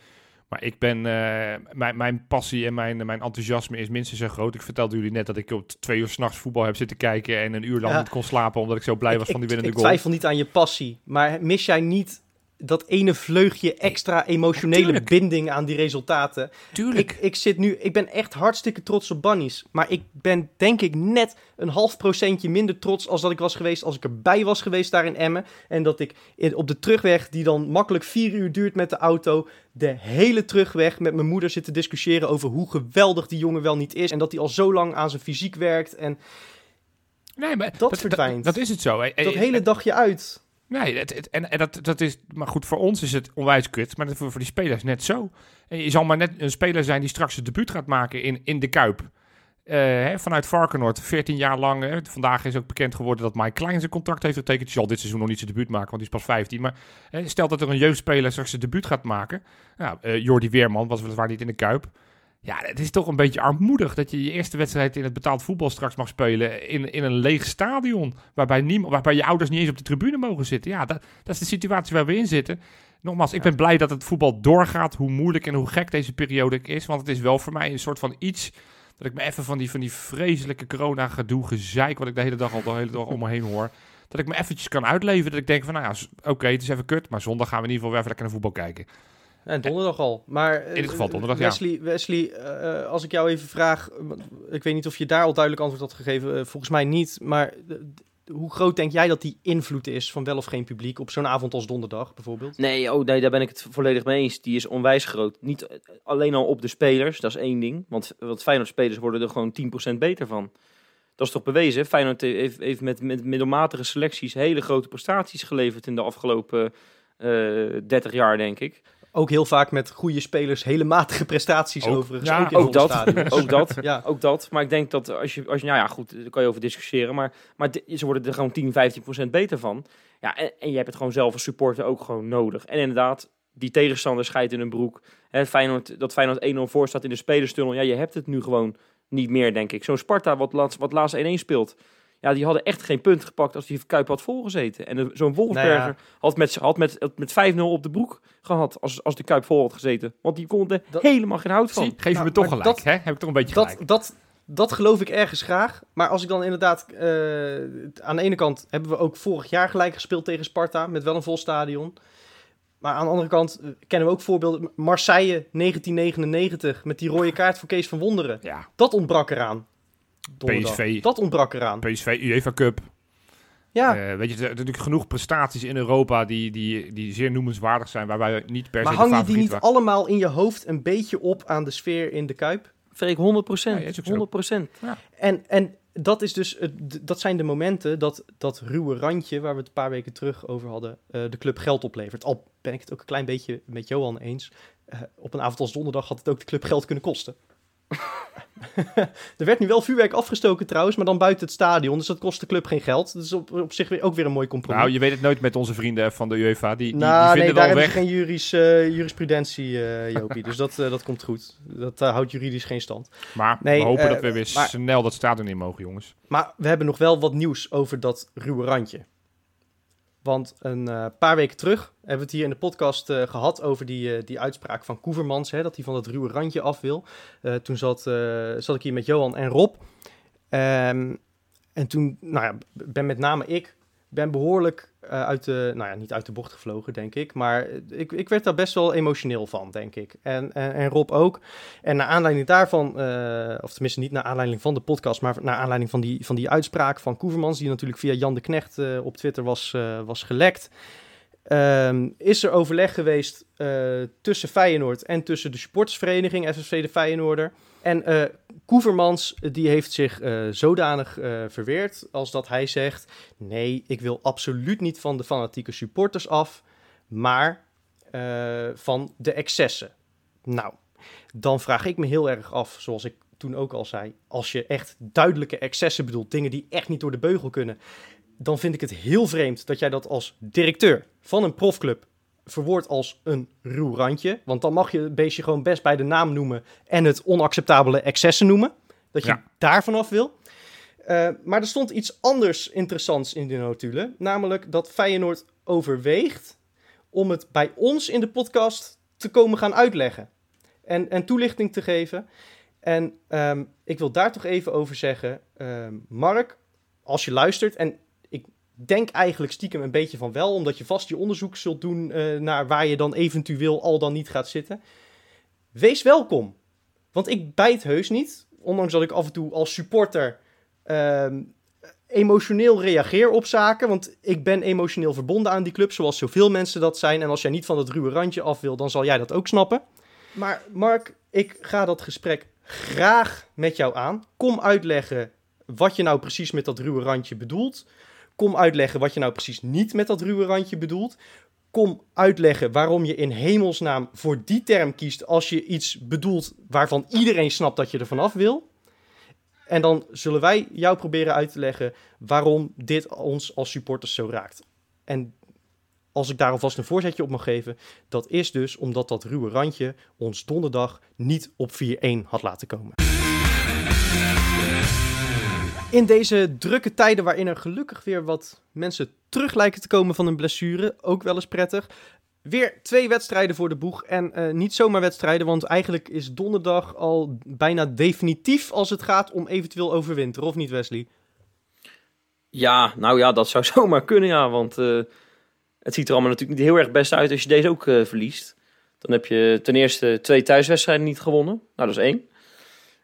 Maar ik ben, eh, mijn, mijn passie en mijn, mijn enthousiasme is minstens zo groot. Ik vertelde jullie net dat ik op twee uur s'nachts voetbal heb zitten kijken en een uur lang Ja. niet kon slapen omdat ik zo blij was Ik- van die ik, winnende ik goal. twijfel niet aan je passie, maar mis jij niet dat ene vleugje extra emotionele tuurlijk. binding aan die resultaten? Tuurlijk. Ik, ik zit nu, ik ben echt hartstikke trots op Bunnies. Maar ik ben denk ik net een half procentje minder trots als dat ik was geweest als ik erbij was geweest daar in Emmen. En dat ik op de terugweg, die dan makkelijk vier uur duurt met de auto, de hele terugweg met mijn moeder zit te discussiëren over hoe geweldig die jongen wel niet is. En dat hij al zo lang aan zijn fysiek werkt. En nee, maar dat verdwijnt. Dat, is het zo. dat hele dagje uit. Nee, het, en, en dat, dat is, maar goed, voor ons is het onwijs kut, maar voor, voor die spelers net zo. En je zal maar net een speler zijn die straks het debuut gaat maken in, in de Kuip. Eh, hè, vanuit Varkenoord, 14 jaar lang. hè. vandaag is ook bekend geworden dat Mike Klein zijn contract heeft getekend. Die zal dit seizoen nog niet zijn debuut maken, want die is pas 15. Maar eh, stel dat er een jeugdspeler straks zijn debuut gaat maken. Nou, eh, Jordi Weerman was weliswaar niet in de Kuip. Ja, het is toch een beetje armoedig dat je je eerste wedstrijd in het betaald voetbal straks mag spelen in, in een leeg stadion. Waarbij, niemand, waarbij je ouders niet eens op de tribune mogen zitten. Ja, dat, dat is de situatie waar we in zitten. Nogmaals, ik ben blij dat het voetbal doorgaat, hoe moeilijk en hoe gek deze periode ook is. Want het is wel voor mij een soort van iets dat ik me even van die, van die vreselijke corona gedoe, gezeik, wat ik de hele dag al de hele dag om me heen hoor. Dat ik me eventjes kan uitleven. Dat ik denk van, nou ja, oké, het is even kut. Maar zondag gaan we in ieder geval weer even lekker naar voetbal kijken. En donderdag al. Maar, eh, In dit geval donderdag, ja. Wesley, Wesley eh, als ik jou even vraag, ik weet niet of je daar al duidelijk antwoord had gegeven, eh, volgens mij niet, maar eh, hoe groot denk jij dat die invloed is van wel of geen publiek op zo'n avond als donderdag bijvoorbeeld? Nee, oh, nee, daar ben ik het volledig mee eens. Die is onwijs groot. Niet eh, alleen al op de spelers, dat is één ding. Want, want Feyenoord-spelers worden er gewoon 10% beter van. Dat is toch bewezen? Feyenoord heeft, heeft met, met middelmatige selecties hele grote prestaties geleverd in de afgelopen eh 30 jaar, denk ik. Ook heel vaak met goede spelers, hele matige prestaties Ook- overigens. ja, ook in Ook dat, ook dat. Ja, Ook dat. Maar ik denk dat als je, als je nou ja, goed, daar kan je over discussiëren. Maar, maar ze worden er gewoon 10, 15 procent beter van. Ja, en, en je hebt het gewoon zelf als supporter ook gewoon nodig. En inderdaad, die tegenstander scheidt in een broek. Hè, Feyenoord, dat Feyenoord 1-0 voor staat in de spelerstunnel. Ja, je hebt het nu gewoon niet meer, denk ik. Zo'n Sparta wat laatst, wat laatst 1-1 speelt. Ja, die hadden echt geen punt gepakt als die Kuip had volgezeten. En zo'n Wolfsberger Nou ja. had met, had met, met 5-0 op de broek gehad als, als de Kuip vol had gezeten. Want die kon er Dat- helemaal geen hout van. Zie, geef je Nou, me toch gelijk, dat- hè? Heb ik toch een beetje gelijk. dat, dat, dat geloof ik ergens graag. Maar als ik dan inderdaad... eh, aan de ene kant hebben we ook vorig jaar gelijk gespeeld tegen Sparta... met wel een vol stadion. Maar aan de andere kant eh, kennen we ook voorbeelden. Marseille 1999 met die rode kaart voor Kees van Wonderen. Ja, Dat ontbrak eraan. Donderdag. PSV. Dat ontbrak eraan. PSV, UEFA Cup. Ja, Eh, weet je, er zijn natuurlijk genoeg prestaties in Europa die, die, die zeer noemenswaardig zijn, waarbij we niet per maar se de hang je die niet waren. allemaal in je hoofd een beetje op aan de sfeer in de Kuip? Freek, 100 procent. Ja, is ook zo. 100 procent. En, en dat, is dus, dat zijn de momenten dat dat ruwe randje, waar we het een paar weken terug over hadden, eh, de club geld oplevert. Al ben ik het ook een klein beetje met Johan eens. eh, op een avond als donderdag had het ook de club geld kunnen kosten. er werd nu wel vuurwerk afgestoken trouwens, maar dan buiten het stadion. Dus dat kost de club geen geld. Dat is op, op zich weer, ook weer een mooi compromis. Nou, je weet het nooit met onze vrienden van de UEFA. Die, die, nou, die nee, vinden daar wel hebben geen juris, eh, jurisprudentie, eh Jopie. dus dat, eh, dat komt goed. Dat eh, houdt juridisch geen stand. Maar Nee, we hopen eh, dat we weer maar- snel dat stadion in mogen, jongens. Maar we hebben nog wel wat nieuws over dat ruwe randje. Want een eh, paar weken terug hebben we het hier in de podcast eh, gehad over die, eh, die uitspraak van Koevermans, hè, dat hij van dat ruwe randje af wil. Toen zat, zat ik hier met Johan en Rob. Ehm, en toen, nou ja, ben met name ik, ben behoorlijk eh, uit de, nou ja, niet uit de bocht gevlogen, denk ik. Maar ik, ik werd daar best wel emotioneel van, denk ik. En, en, Rob ook. En naar aanleiding daarvan, eh, of tenminste niet naar aanleiding van de podcast, maar naar aanleiding van die, van die uitspraak van Koevermans, die natuurlijk via Jan de Knecht eh, op Twitter was, was gelekt, ehm, is er overleg geweest tussen Feyenoord en tussen de supportersvereniging FFC de Feyenoorder. En Koevermans eh, die heeft zich eh, zodanig eh, verweerd als dat hij zegt, nee, ik wil absoluut niet van de fanatieke supporters af, maar van de excessen. Nou, dan vraag ik me heel erg af, zoals ik toen ook al zei, als je echt duidelijke excessen bedoelt, dingen die echt niet door de beugel kunnen, dan vind ik het heel vreemd dat jij dat als directeur van een profclub verwoordt als een ruw randje. Want dan mag je het beestje gewoon best bij de naam noemen en het onacceptabele excessen noemen. Dat je Ja. daar vanaf wil. Eh, maar er stond iets anders interessants in de notulen. Namelijk dat Feyenoord overweegt om het bij ons in de podcast te komen gaan uitleggen. En, en toelichting te geven. En ehm, ik wil daar toch even over zeggen. ehm, Mark, als je luistert, en denk eigenlijk stiekem een beetje van wel, omdat je vast je onderzoek zult doen eh, naar waar je dan eventueel al dan niet gaat zitten. Wees welkom. Want ik bijt heus niet, ondanks dat ik af en toe als supporter ehm, emotioneel reageer op zaken. Want ik ben emotioneel verbonden aan die club, zoals zoveel mensen dat zijn. En als jij niet van het ruwe randje af wil, dan zal jij dat ook snappen. Maar Mark, ik ga dat gesprek graag met jou aan. Kom uitleggen wat je nou precies met dat ruwe randje bedoelt. Kom uitleggen wat je nou precies niet met dat ruwe randje bedoelt. Kom uitleggen waarom je in hemelsnaam voor die term kiest als je iets bedoelt waarvan iedereen snapt dat je er vanaf wil. En dan zullen wij jou proberen uit te leggen waarom dit ons als supporters zo raakt. En als ik daar alvast een voorzetje op mag geven, dat is dus omdat dat ruwe randje ons donderdag niet op 4-1 had laten komen. In deze drukke tijden waarin er gelukkig weer wat mensen terug lijken te komen van een blessure, ook wel eens prettig. Weer twee wedstrijden voor de boeg en eh, niet zomaar wedstrijden, want eigenlijk is donderdag al bijna definitief als het gaat om eventueel overwinteren, of niet Wesley? Ja, nou ja, dat zou zomaar kunnen, ja. Want eh, het ziet er allemaal natuurlijk niet heel erg best uit als je deze ook eh, verliest. Dan heb je ten eerste twee thuiswedstrijden niet gewonnen. Nou, dat is één.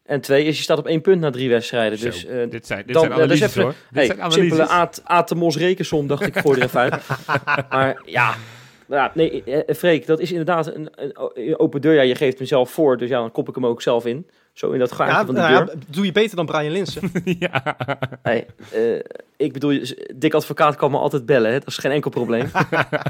En twee is je staat op één punt na drie wedstrijden. Zo, Dus eh, dit zijn, dit dan- zijn is analyses even- hoor. Dit zijn simpele Atemos rekensom dacht ik, gooi er even uit. maar ja, ja, nee, eh, Freek, dat is inderdaad een, een, een open deur. Ja, je geeft hem zelf voor, dus ja, dan kop ik hem ook zelf in. Zo in dat gaatje Ja, van die nou deur. ja, doe je beter dan Brian Linsen. ja. Nee, eh, ik bedoel, dik advocaat kan me altijd bellen, hè? dat is geen enkel probleem.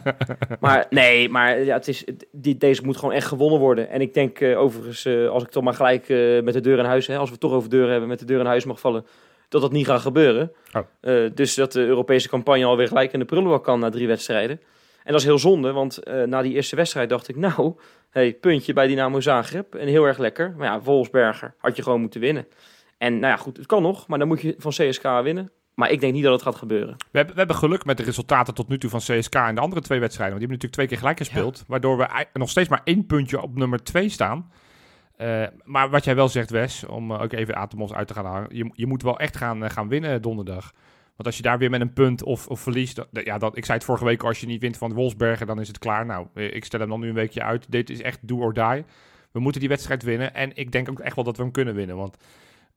maar nee, maar ja, het is, die, deze moet gewoon echt gewonnen worden. En ik denk eh, overigens, eh, als ik toch maar gelijk eh, met de deur in huis, hè, als we het toch over deuren hebben, met de deur in huis mag vallen, dat dat niet gaat gebeuren. Oh. Eh, dus dat de Europese campagne alweer gelijk in de prullenbak kan na drie wedstrijden. En dat is heel zonde, want eh, na die eerste wedstrijd dacht ik, nou, hey, puntje bij Dynamo Zagreb en heel erg lekker. Maar ja, Wolfsberger had je gewoon moeten winnen. En nou ja, goed, het kan nog, maar dan moet je van CSK winnen. Maar ik denk niet dat het gaat gebeuren. We hebben, we hebben geluk met de resultaten tot nu toe van CSK en de andere twee wedstrijden. Want die hebben natuurlijk twee keer gelijk gespeeld. Waardoor we nog steeds maar één puntje op nummer twee staan. Eh, maar wat jij wel zegt, Wes, om eh, ook even Atemos uit te gaan halen. Je, je moet wel echt gaan, gaan winnen donderdag. Want als je daar weer met een punt of, of verliest. dat- ja, dat, ik zei het vorige week, als je niet wint van de Wolfsbergen, dan is het klaar. Nou, eh, ik stel hem dan nu een weekje uit. Dit is echt do or die. We moeten die wedstrijd winnen. En ik denk ook echt wel dat we hem kunnen winnen. Want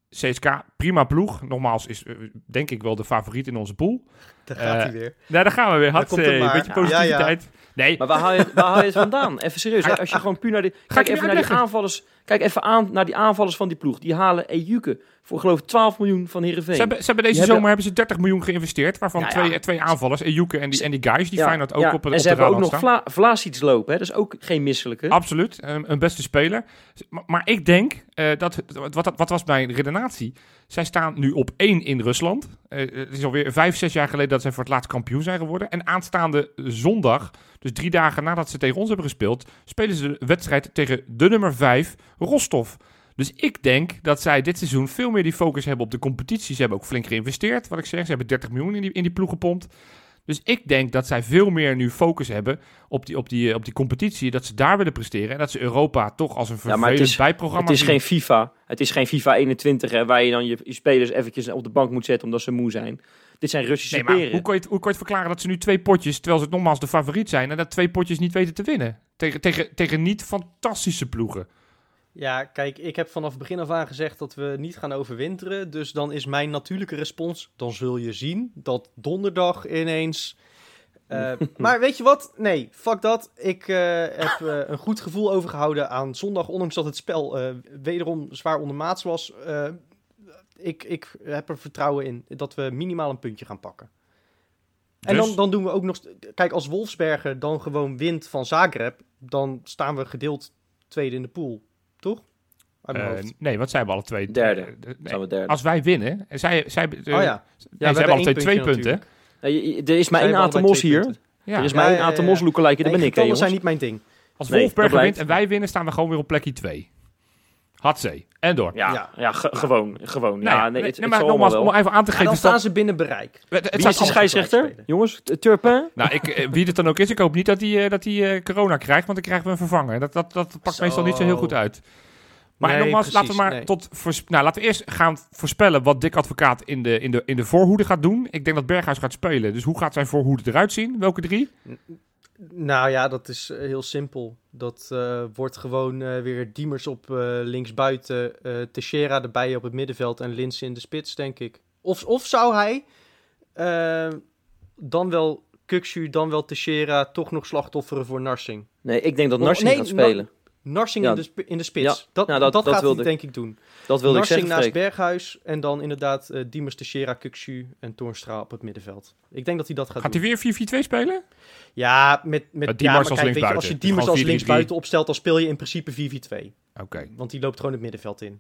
CSK, prima ploeg. Nogmaals, is eh, denk ik wel de favoriet in onze pool. Daar gaat Eh, hij weer. Nou, daar gaan we weer. Had een beetje Ja, ja. positiviteit. Nee, Maar waar haal je, waar haal je het vandaan? Even serieus, hè? als je gewoon puur naar die... Kijk je even naar die aanvallers. Kijk even aan naar die aanvallers van die ploeg. Die halen Ejuke voor geloof ik 12 miljoen van Heerenveen. ze hebben, ze hebben deze Die zomer hebben ze 30 miljoen geïnvesteerd. Waarvan ja. twee, twee aanvallers, Ejuke en die, en die guys, die Ja, Feyenoord ook op, op En ze de hebben ook nog. Vla Vlasic lopen, hè? dat is ook geen misselijke. Absoluut, een, een beste speler. Maar, maar ik denk, eh, dat, wat, wat was mijn redenatie? Zij staan nu op één in Rusland. Eh, het is alweer vijf, zes jaar geleden dat zij voor het laatst kampioen zijn geworden. En aanstaande zondag, dus drie dagen nadat ze tegen ons hebben gespeeld, spelen ze de wedstrijd tegen de nummer vijf, Rostov. Dus ik denk dat zij dit seizoen veel meer die focus hebben op de competitie. Ze hebben ook flink geïnvesteerd, wat ik zeg. Ze hebben 30 miljoen in die, in die ploeg gepompt. Dus ik denk dat zij veel meer nu focus hebben op die, op, die, op die competitie. Dat ze daar willen presteren. En dat ze Europa toch als een Ja, vervelend maar het is- bijprogramma Het is geen FIFA. Het is geen FIFA 21 hè, waar je dan je, je spelers eventjes op de bank moet zetten omdat ze moe zijn. Dit zijn Russische Nee, maar peren. hoe kon, je het, hoe kon je het verklaren dat ze nu twee potjes, terwijl ze nogmaals de favoriet zijn, en dat twee potjes niet weten te winnen? Tegen, tegen, tegen niet fantastische ploegen. Ja, kijk, ik heb vanaf begin af aan gezegd dat we niet gaan overwinteren. Dus dan is mijn natuurlijke respons, dan zul je zien dat donderdag ineens... eh, maar weet je wat? Nee, fuck dat. Ik eh, heb eh, een goed gevoel overgehouden aan zondag, ondanks dat het spel wederom zwaar ondermaats was. Ik, ik heb er vertrouwen in dat we minimaal een puntje gaan pakken. En Dus? dan, dan doen we ook nog... Kijk, als Wolfsberger dan gewoon wint van Zagreb, dan staan we gedeeld tweede in de pool. Toch? Eh, nee, want zij hebben alle twee... Derde. eh, nee. Zijn we derde. Als wij winnen, zij, zij, eh, oh ja. ze hebben alle twee twee punten. Nee, er is maar Zij één Atemos hier. Ja. Er is Ja, maar één ja, ja, Atemos ja. lookalike, dat Nee, ben ik, getallen zijn niet mijn ding. Als Nee, dat wint en wij winnen, staan we gewoon weer op plekje 2. Hatzee. En door. Ja, Ja. ja. ge- gewoon. gewoon. Nou ja, nee, nee, het, nee, maar nogmaals, om even aan te geven... dan dat- staan ze binnen bereik. het, het Wie is allemaal scheidsrechter? Jongens, T- Turpin? Nou, ik, eh, wie het dan ook is, ik hoop niet dat hij dat die, eh, corona krijgt, want dan krijgen we een vervanger. Dat, dat, dat pakt Zo. meestal niet zo heel goed uit. Maar Nee, nogmaals, laten we maar nee. tot nou, laten we eerst gaan voorspellen wat Dick Advocaat in de, in, de, in de voorhoede gaat doen. Ik denk dat Berghuis gaat spelen. Dus hoe gaat zijn voorhoede eruit zien? Welke drie? Nou ja, dat is eh, heel simpel. Dat eh, wordt gewoon eh, weer Diemers op eh, linksbuiten, Teixeira erbij op het middenveld en Lins in de spits, denk ik. Of, of zou hij dan wel Kukshu, dan wel Teixeira toch nog slachtofferen voor Narsing? Nee, ik denk dat Narsing nee, gaat spelen. Narsing Ja. in, de, sp- in de spits. Ja, Dat, dat, dat- dat gaat wilde hij ik- denk ik doen. Dat wilde ik Narsing zeggen, naast Freek. Berghuis en dan inderdaad eh Diemers, Teixeira, Kukshu en Toornstra op het middenveld. Ik denk dat hij dat gaat, Gaat doen. hij weer 4-4-2 spelen? Ja, met, met, Diemers als linksbuiten. als je Diemers als 4-3-3. linksbuiten opstelt, dan speel je in principe 4-4-2. Oké. Want die loopt gewoon het middenveld in.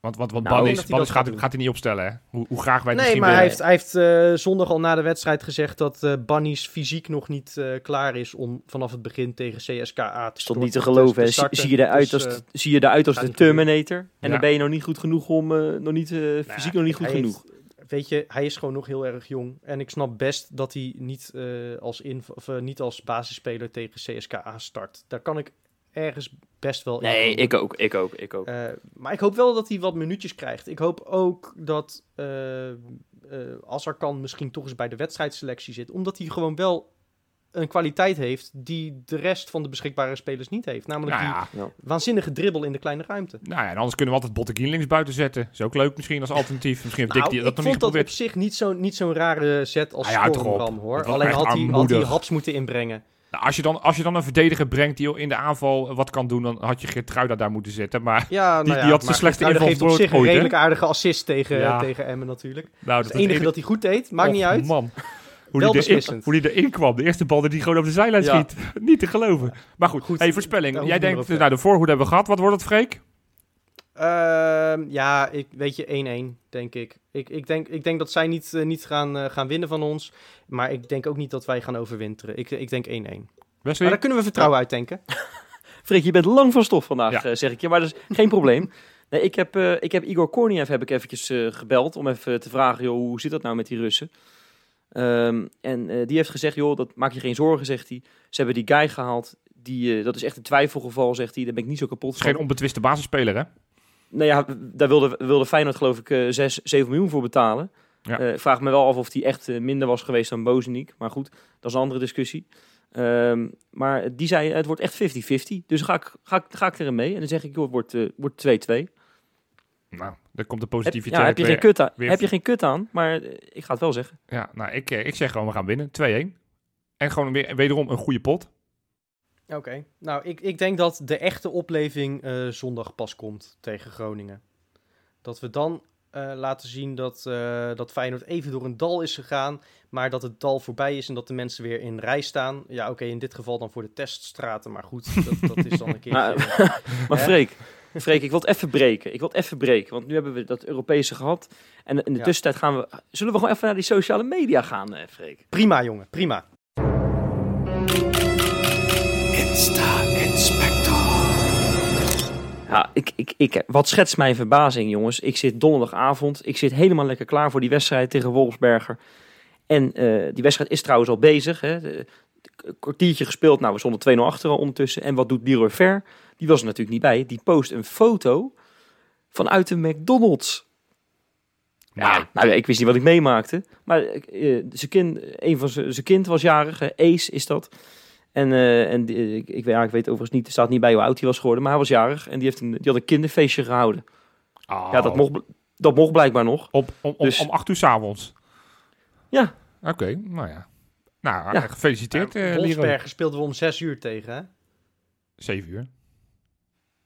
Want, want, want Nou, Bannis, Bannis gaat, hij niet opstellen, hè? Hoe, hoe graag wij het Nee, misschien maar hij heeft, hij heeft eh, zondag al na de wedstrijd gezegd dat eh Bannies fysiek nog niet eh, klaar is om vanaf het begin tegen CSKA te is toch niet te starten- geloven, hè? Zie, starten. zie je eruit Dus, als, zie je eruit als de. Terminator? En Ja. dan ben je nog niet goed genoeg om, eh, nog niet, eh, fysiek nou ja, nog niet goed genoeg. heeft- weet je, hij is gewoon nog heel erg jong. En ik snap best dat hij niet, eh, als, inv- of, niet als basisspeler tegen CSKA start. Daar kan ik ergens best wel in Nee, ik ook, ik ook, ik ook. Eh, maar ik hoop wel dat hij wat minuutjes krijgt. Ik hoop ook dat eh, eh, als er kan misschien toch eens bij de wedstrijdselectie zit. Omdat hij gewoon wel een kwaliteit heeft die de rest van de beschikbare spelers niet heeft. Namelijk Nou die ja, waanzinnige dribbel in de kleine ruimte. nou ja, en anders kunnen we altijd Botteguin links buiten zetten. Is ook leuk misschien als alternatief. Misschien heeft Nou, die, dat ik nog niet vond dat op zich niet zo'n niet zo'n rare set als Ah ja, hoor. Alleen had hij, had hij haps moeten inbrengen. Nou, als, je dan, als je dan een verdediger brengt die in de aanval wat kan doen, dan had je Geertruida daar moeten zetten. Maar Ja, nou Die- ja, die had de maar slechtste Geertruida inval geeft op voor zich een redelijk aardige assist tegen, Ja. tegen Emmen natuurlijk. nou, Het enige dat hij goed deed, maakt niet uit. Man. Hoe Wel die, erin, hoe die erin kwam. De eerste bal die hij gewoon op de zijlijn schiet. Niet te geloven. Maar goed, Goed, hey, voorspelling. Jij denkt, nou, de voorhoede hebben we gehad. Wat wordt het, Freek? Ehm, ja, ik, weet je, 1-1, denk ik. Ik, ik, denk, ik denk dat zij niet, eh, niet gaan, eh, gaan winnen van ons. Maar ik denk ook niet dat wij gaan overwinteren. Ik, ik denk 1-1. Maar daar kunnen we vertrouwen uit denken. Freek, je bent lang van stof vandaag, Ja. eh, zeg ik je. Maar dat is geen probleem. Nee, ik, heb, eh, ik heb Igor Korniev heb ik eventjes gebeld om even te vragen, joh, hoe zit dat nou met die Russen? Ehm, en eh, die heeft gezegd, joh, dat maak je geen zorgen, zegt hij. Ze hebben die guy gehaald. Die, eh, dat is echt een twijfelgeval, zegt hij. Daar ben ik niet zo kapot Het is van. geen onbetwiste basisspeler, hè? Nou ja, daar wilde, wilde Feyenoord geloof ik eh 6, 7 miljoen voor betalen. Ja. Eh, ik vraag me wel af of die echt eh, minder was geweest dan Bozeniek. Maar goed, dat is een andere discussie. Ehm, maar die zei, het wordt echt 50-50. Dus ga ik, ga, ik, ga ik erin mee. En dan zeg ik, joh, het wordt, eh, wordt 2-2. Nou, daar komt de Heb, positiviteit ja, heb, je weer- geen kut aan, weer- heb je geen kut aan, maar eh, ik ga het wel zeggen. Ja, nou, ik, eh, ik zeg gewoon, we gaan winnen. 2-1. En gewoon weer, wederom een goede pot. Oké. Nou, ik, ik denk dat de echte opleving eh, zondag pas komt tegen Groningen. Dat we dan eh, laten zien dat, eh, dat Feyenoord even door een dal is gegaan. Maar dat het dal voorbij is en dat de mensen weer in rij staan. Ja, oké, in dit geval dan voor de teststraten. Maar goed, dat, dat is dan een keer. Maar, maar? Freek, Freek, ik wil het even breken. Ik wil het even breken, want nu hebben we dat Europese gehad. En in de Ja. tussentijd gaan we... Zullen we gewoon even naar die sociale media gaan, eh, Freek? Prima, jongen, prima. Ja, ik, ik, ik, wat schetst mijn verbazing, jongens. Ik zit donderdagavond. Ik zit helemaal lekker klaar voor die wedstrijd tegen Wolfsberger. En eh, die wedstrijd is trouwens al bezig. Hè. De- de- kwartiertje gespeeld. Nou, we stonden 2-0 achter al ondertussen. En wat doet Leroy Ver? Die was er natuurlijk niet bij. Die post een foto vanuit de McDonald's. Ja, nou ik wist niet wat ik meemaakte. Maar eh, zijn kind, een van zijn zijn kind was jarig. hè. Ace is dat. En, eh, en die- ik, ik, weet- ja, ik weet overigens niet, er staat niet bij hoe oud hij was geworden. Maar hij was jarig en die, heeft een, die had een kinderfeestje gehouden. Oh. Ja, dat mocht, dat mocht blijkbaar nog. Op, om, om, Dus- om 8 uur s'avonds. Ja. Oké, nou ja. Nou, Ja. gefeliciteerd, eh Liro. Wolfsberger speelden we om zes uur tegen, hè? 7 uur.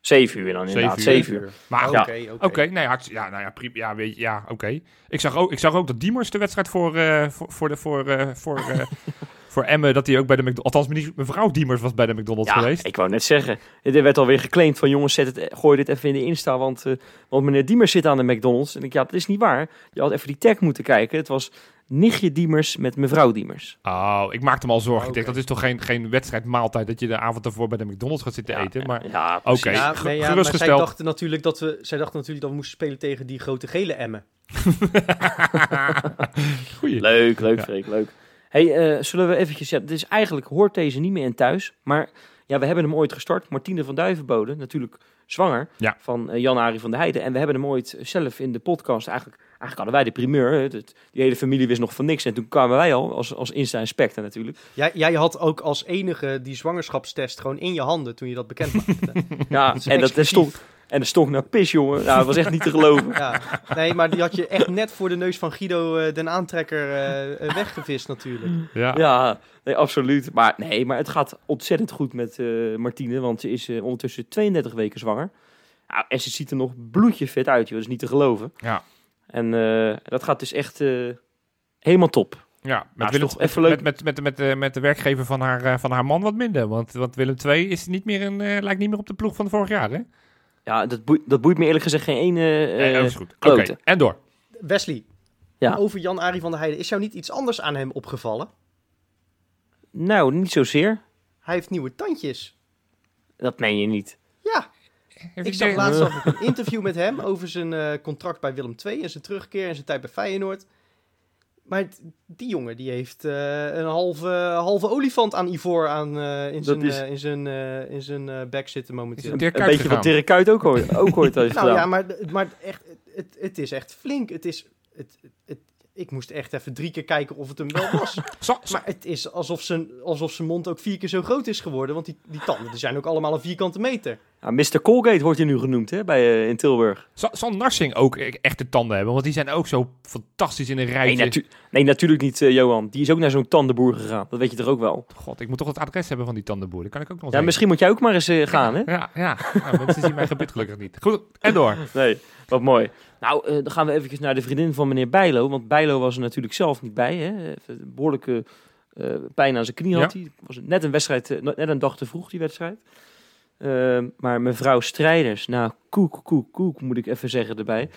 Zeven uur dan inderdaad. Zeven uur. Zeven uur. Maar Oké, goed, oké. Oké, nee, hartst- ja, nou ja, prima, ja, weet je, ja, oké. Ik zag ook, ik zag ook dat Diemers de wedstrijd voor, eh, voor, voor de, voor, eh, voor, eh, voor Emme dat hij ook bij de McDonald's... Althans, niet- mevrouw Diemers was bij de McDonald's Ja, geweest. ik wou net zeggen. Er werd alweer geclaimd van jongens, zet het, gooi dit even in de Insta, want, eh, want meneer Diemers zit aan de McDonald's. En ik, ja, dat is niet waar. Je had even die tag moeten kijken. Het was nichtje Diemers met mevrouw Diemers. Oh, ik maakte me al zorgen. Ik denk, dat is toch geen, geen wedstrijdmaaltijd dat je de avond ervoor bij de McDonald's gaat zitten Ja, eten. Maar Ja, Oké. precies. Ja, nee, zij dachten, natuurlijk dat we, zij dachten natuurlijk dat we moesten spelen tegen die grote gele emmen. goeie. Leuk, leuk, Ja. Freek, leuk. Hey, eh, zullen we eventjes... Ja, dus eigenlijk hoort deze niet meer in thuis. Maar ja, we hebben hem ooit gestart. Martine van Duivenbode, natuurlijk zwanger Ja. van eh, Jan-Arie van der Heijden. En we hebben hem ooit zelf in de podcast... Eigenlijk, eigenlijk hadden wij de primeur. Het- die hele familie wist nog van niks. En toen kwamen wij al als, als Insta-inspector natuurlijk. Jij, jij had ook als enige die zwangerschapstest gewoon in je handen toen je dat bekend maakte. Ja, is en dat, dat exclusief. En dat stonk naar pis, jongen. Nou, dat was echt niet te geloven. ja. Nee, maar die had je echt net voor de neus van Guido eh, den Aantrekker eh, eh, weggevist natuurlijk. Ja. Ja, nee, absoluut. Maar, nee, maar het gaat ontzettend goed met eh, Martine, want ze is ondertussen 32 weken zwanger. Ja, en ze ziet er nog bloedje vet uit, joh. Dat is niet te geloven. Ja. En eh, dat gaat dus echt eh, helemaal top. Ja, met, is Willem, toch even leuk. met, met, met, met, de- met de werkgever van haar, eh, van haar man wat minder. Want, want Willem II is niet meer een, eh, lijkt niet meer op de ploeg van vorig jaar, hè? Ja, dat boeit, dat boeit me eerlijk gezegd geen ene... Eh, eh, oh, is goed. Oké, en door. Wesley, Ja. over Jan-Arie van der Heijden. Is jou niet iets anders aan hem opgevallen? Nou, niet zozeer. Hij heeft nieuwe tandjes. Dat meen je niet. Ja, Heeft ik zag laatst een interview met hem over zijn eh, contract bij Willem II en zijn terugkeer en zijn tijd bij Feyenoord. Maar die jongen die heeft eh, een halve, halve olifant aan Ivoor aan, eh, in, zijn, is- eh, in zijn, eh, in zijn eh, bek zitten momenteel. Een Kuyt beetje wat gegaan? Dirk Kuyt ook ooit, ook ooit heeft Nou gedaan. ja, maar, maar echt, het, het is echt flink. Het is, het, het, ik moest echt even drie keer kijken of het hem wel was. Maar het is alsof zijn, alsof zijn mond ook vier keer zo groot is geworden. Want die, die tanden die zijn ook allemaal een vierkante meter. Ja, Mr. Colgate wordt hij nu genoemd hè, bij, eh, in Tilburg. Zal, zal Narsing ook e- echte tanden hebben? Want die zijn ook zo fantastisch in een Nee, rijtje. natu- nee, natuurlijk niet, eh, Johan. Die is ook naar zo'n tandenboer gegaan. Dat weet je toch ook wel? God, ik moet toch het adres hebben van die tandenboer. Dat kan ik ook nog Ja, misschien moet jij ook maar eens eh, gaan, hè? even. Ja, ja. Nou, mensen zien mijn gebit gelukkig niet. Goed, en door. Nee, wat mooi. Nou, eh, dan gaan we eventjes naar de vriendin van meneer Bijlo. Want Bijlo was er natuurlijk zelf niet bij. Hè? Een behoorlijke eh, pijn aan zijn knie had hij. Was net een wedstrijd, eh, net een dag te vroeg, die wedstrijd. Ehm, maar mevrouw Strijders, nou, koek, koek, koek, moet ik even zeggen erbij.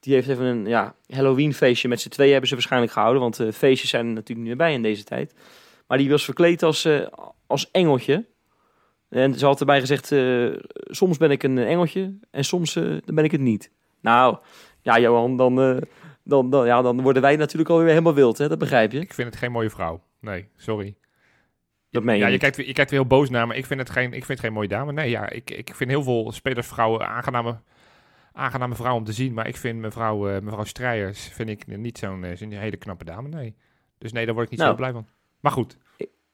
Die heeft even een ja, Halloween feestje met z'n tweeën hebben ze waarschijnlijk gehouden. Want feestjes zijn er natuurlijk niet meer bij in deze tijd. Maar die was verkleed als, als engeltje. En ze had erbij gezegd, soms ben ik een engeltje en soms dan ben ik het niet. Nou, ja Johan, dan, eh, dan, dan, ja, dan worden wij natuurlijk alweer helemaal wild, hè? dat begrijp je. Ik vind het geen mooie vrouw. Nee, sorry. Dat meen je Ja, je kijkt, je kijkt weer heel boos naar me. Ik vind het geen, ik vind het geen mooie dame. Nee, ja, ik, ik vind heel veel spelersvrouwen aangename, aangename vrouwen om te zien. Maar ik vind mevrouw, eh, mevrouw Strijers vind ik niet zo'n eh, zo'n hele knappe dame. Nee. Dus nee, daar word ik niet Nou. zo blij van. Maar goed,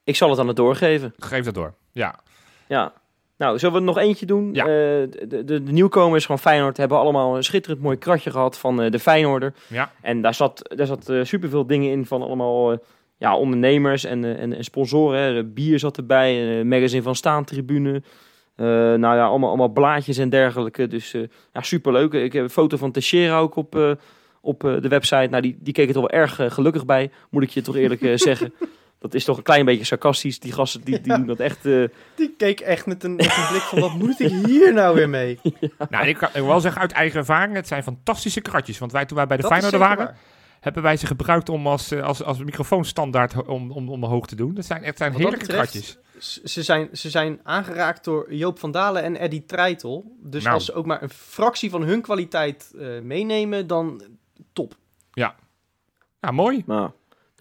Ik zal het aan het doorgeven. geef dat door. Ja, Ja. Nou, zullen we er nog eentje doen? Ja. Eh, de, de, de nieuwkomers van Feyenoord hebben allemaal een schitterend mooi kratje gehad van eh, de Feyenoorder. ja. En daar zat, daar zat eh, superveel dingen in van allemaal ja, ondernemers en, en, en sponsoren. Hè. Bier zat erbij, een magazine van Staantribune. Nou ja, allemaal, allemaal blaadjes en dergelijke. Dus ja, superleuk. Ik heb een foto van Teixeira ook op, op de website. Nou, die, die keek er wel erg gelukkig bij, moet ik je toch eerlijk zeggen. Dat is toch een klein beetje sarcastisch. Die gasten die, die Ja. doen dat echt... eh, Die keek echt met een, met een blik van, wat moet ik hier nou weer mee? Nou, ik kan ik wil wel zeggen uit eigen ervaring, het zijn fantastische kratjes. Want wij toen wij bij de zeker waren, waar. hebben wij ze gebruikt om als, eh, als, als microfoonstandaard ho- om, om, omhoog te doen. Dat zijn, het zijn Wat heerlijke betreft, kratjes. Ze zijn, ze zijn aangeraakt door Joop van Dalen en Eddie Treitel. Dus Nou. als ze ook maar een fractie van hun kwaliteit eh, meenemen, dan top. Nou, mooi. nou,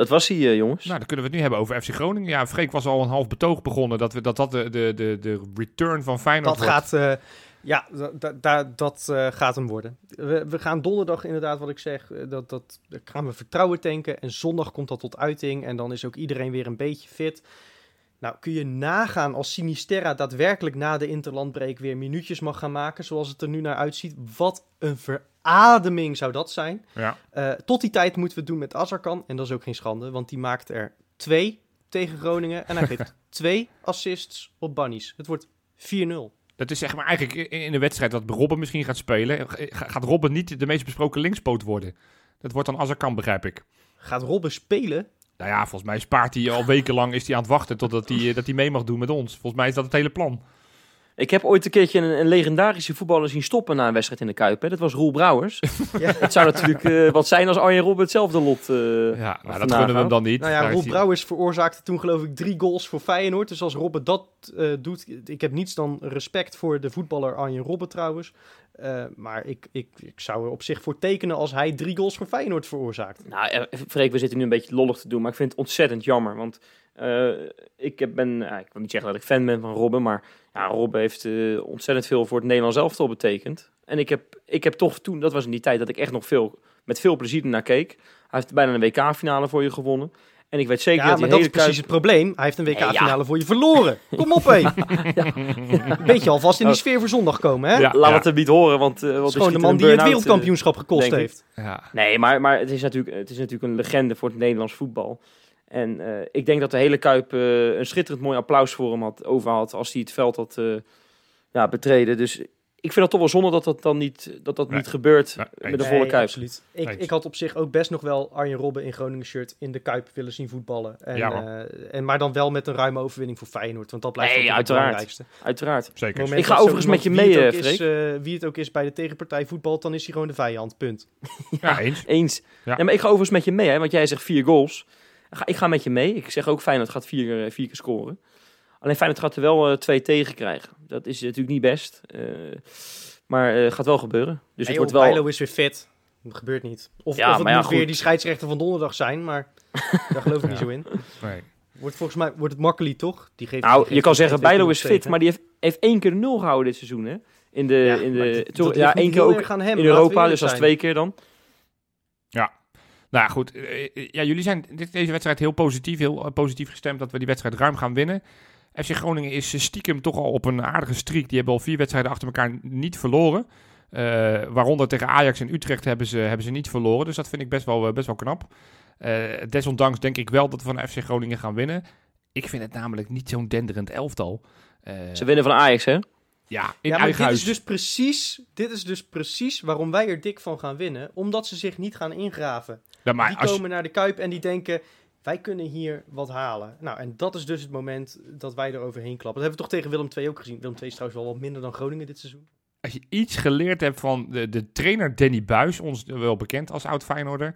dat was hij, eh, jongens. Nou, dan kunnen we het nu hebben over FC Groningen. Ja, Freek was al een half betoog begonnen dat we, dat, dat de, de, de, de return van Feyenoord Dat wordt. gaat, eh, ja, da- da- da- dat eh, gaat hem worden. We, we gaan donderdag inderdaad, wat ik zeg, dat, dat, daar gaan we vertrouwen tanken. En zondag komt dat tot uiting en dan is ook iedereen weer een beetje fit. Nou, kun je nagaan als Sinisterra daadwerkelijk na de interlandbreek weer minuutjes mag gaan maken, zoals het er nu naar uitziet. Wat een verademing zou dat zijn. Ja. Eh, tot die tijd moeten we het doen met Azarkan. En dat is ook geen schande, want die maakt er twee tegen Groningen. En hij geeft twee assists op Bunnies. Het wordt 4-0. Dat is zeg maar eigenlijk in de wedstrijd dat Robben misschien gaat spelen. ga- Gaat Robben niet de meest besproken linkspoot worden? Dat wordt dan Azarkan, begrijp ik. Gaat Robben spelen? Nou ja, volgens mij spaart hij al wekenlang is hij aan het wachten totdat hij, eh, dat hij mee mag doen met ons. Volgens mij is dat het hele plan. Ik heb ooit een keertje een, een legendarische voetballer zien stoppen na een wedstrijd in de Kuip. Hè. Dat was Roel Brouwers. Ja. Het zou natuurlijk eh, wat zijn als Arjen Robben hetzelfde lot... eh, Ja, nou, dat gunnen we hem dan niet. Nou ja, Roel Brouwers veroorzaakte toen geloof ik drie goals voor Feyenoord. Dus als Robben dat eh, doet, ik heb niets dan respect voor de voetballer Arjen Robben trouwens. Eh, maar ik, ik, ik zou er op zich voor tekenen als hij drie goals voor Feyenoord veroorzaakt. Nou, eh, Freek, we zitten nu een beetje lollig te doen, maar ik vind het ontzettend jammer. Want eh, ik ben, ik wil niet zeggen dat ik fan ben van Robben, maar ja, Robben heeft ontzettend veel voor het Nederlands elftal betekend. En ik heb, ik heb toch toen, dat was in die tijd dat ik echt nog veel, met veel plezier naar keek. Hij heeft bijna een WK-finale voor je gewonnen. En ik weet zeker Ja, dat maar hij dat is precies Kuip- het probleem. Hij heeft een ja. WK-finale voor je verloren. Kom op, hé. Een beetje alvast in die Oh. sfeer voor zondag komen, hè? Ja, Laat ja. het hem niet horen, want... eh, Dat wat is gewoon de man die het burn-out, eh, wereldkampioenschap gekost heeft. Ja. Nee, maar, maar het, is natuurlijk, het is natuurlijk een legende voor het Nederlands voetbal. En eh, ik denk dat de hele Kuip eh, een schitterend mooi applaus voor hem had, over had als hij het veld had eh, ja, betreden. Dus ik vind het toch wel zonde dat dat dan niet, dat dat Nee. niet gebeurt Nee, met de volle Nee, Kuip. absoluut. Ik, ik had op zich ook best nog wel Arjen Robben in Groningen shirt in de Kuip willen zien voetballen. En, Ja, eh, en, maar dan wel met een ruime overwinning voor Feyenoord. Want dat blijft het uiteraard. belangrijkste. Uiteraard. Zeker. Moment Ik ga dat overigens met je mee, het ook eh, is, wie het ook is bij de tegenpartij voetbal, dan is hij gewoon de vijand. Punt. Ja, eens. Eens. Ja. Ja. maar ik ga overigens met je mee, hè, want jij zegt vier goals. Ik ga, ik ga met je mee. Ik zeg ook Feyenoord gaat vier, eh, vier keer scoren. Alleen Feyenoord gaat er wel eh, twee tegen krijgen. Dat is natuurlijk niet best. eh, maar het gaat wel gebeuren. Dus Hey, het joh, wordt wel... Bijlo is weer fit. Dat gebeurt niet. Of, Ja, of het ja, moet weer goed. die scheidsrechter van donderdag zijn, maar daar geloof ik niet zo in. Nee. Wordt volgens mij wordt het makkelijk toch? Die geeft, die Nou, geeft je kan zeggen, Bijlo is fit, tegen. maar die heeft, heeft één keer de nul gehouden dit seizoen, hè? In de, Ja, in de, dat- toch- dat ja, één keer ook erg aan hem, in Europa, dus zijn. twee keer dan. Nou ja, goed. Eh, eh, Ja, jullie zijn dit, deze wedstrijd heel positief, heel eh, positief gestemd dat we die wedstrijd ruim gaan winnen. FC Groningen is eh, stiekem toch al op een aardige streak. Die hebben al vier wedstrijden achter elkaar niet verloren. Eh, waaronder tegen Ajax en Utrecht hebben ze, hebben ze niet verloren. Dus dat vind ik best wel, eh, best wel knap. Eh, desondanks denk ik wel dat we van FC Groningen gaan winnen. Ik vind het namelijk niet zo'n denderend elftal. Eh, Ze winnen van Ajax, hè? ja, in Ja, maar eigen dit huis. is, dus precies, dit is dus precies waarom wij er dik van gaan winnen. Omdat ze zich niet gaan ingraven. Ja, maar die als komen naar de Kuip en die denken, wij kunnen hier wat halen. Nou, en dat is dus het moment dat wij er overheen klappen. Dat hebben we toch tegen Willem II ook gezien. Willem II is trouwens wel wat minder dan Groningen dit seizoen. als je iets geleerd hebt van de, de trainer Danny Buis, ons wel bekend als oud Feyenoorder,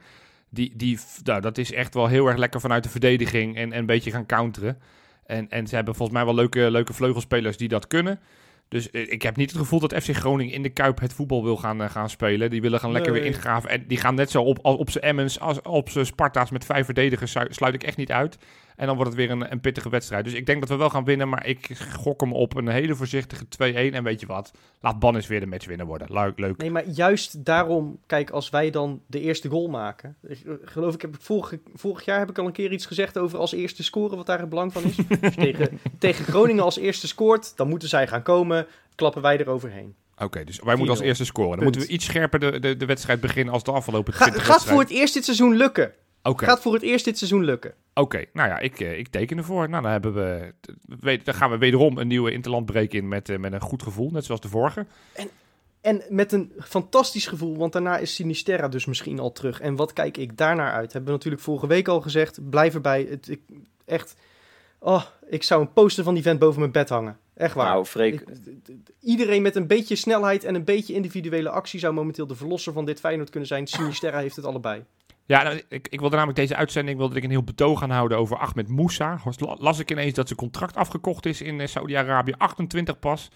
die, die, nou, dat is echt wel heel erg lekker vanuit de verdediging en, en een beetje gaan counteren. En, en ze hebben volgens mij wel leuke, leuke vleugelspelers die dat kunnen. Dus eh, ik heb niet het gevoel dat FC Groningen in de Kuip het voetbal wil gaan, eh, gaan spelen. Die willen gaan lekker Nee. weer ingraven. En die gaan net zo op, op zijn Emmens als op zijn Sparta's met vijf verdedigers. Sluit ik echt niet uit. En dan wordt het weer een, een pittige wedstrijd. Dus ik denk dat we wel gaan winnen. Maar ik gok hem op een hele voorzichtige 2-1. En weet je wat? Laat Bannis weer de matchwinner worden. Leuk, leuk. Nee, maar juist daarom, kijk, als wij dan de eerste goal maken. Ik eh, geloof ik, heb ik vorig, vorig jaar heb ik al een keer iets gezegd over als eerste scoren, wat daar het belang van is. Tegen, tegen Groningen als eerste scoort, dan moeten zij gaan komen, klappen wij er overheen. Oké, dus wij moeten als 4-0. eerste scoren. Dan Punt. moeten we iets scherper de, de, de wedstrijd beginnen als de afgelopen Ga, 20 gaat voor het eerst dit seizoen lukken. Oké, Gaat voor het eerst dit seizoen lukken. oké. nou ja, ik, eh, ik teken ervoor. Nou, dan, hebben we, dan gaan we wederom een nieuwe interlandbreek in met, eh, met een goed gevoel. Net zoals de vorige. En met een fantastisch gevoel, want daarna is Sinisterra dus misschien al terug. En wat kijk ik daarnaar uit? Hebben we natuurlijk vorige week al gezegd. Blijf erbij. Het, ik, echt, oh, ik zou een poster van die vent boven mijn bed hangen. Echt waar. Nou, Freek, iedereen met een beetje snelheid en een beetje individuele actie zou momenteel de verlosser van dit Feyenoord kunnen zijn. Sinisterra heeft het allebei. Ja, nou, ik, ik wilde namelijk deze uitzending wilde ik een heel betoog gaan houden over Ahmed Moussa. La- Las ik ineens dat zijn contract afgekocht is in eh, Saudi-Arabië, 28 pas.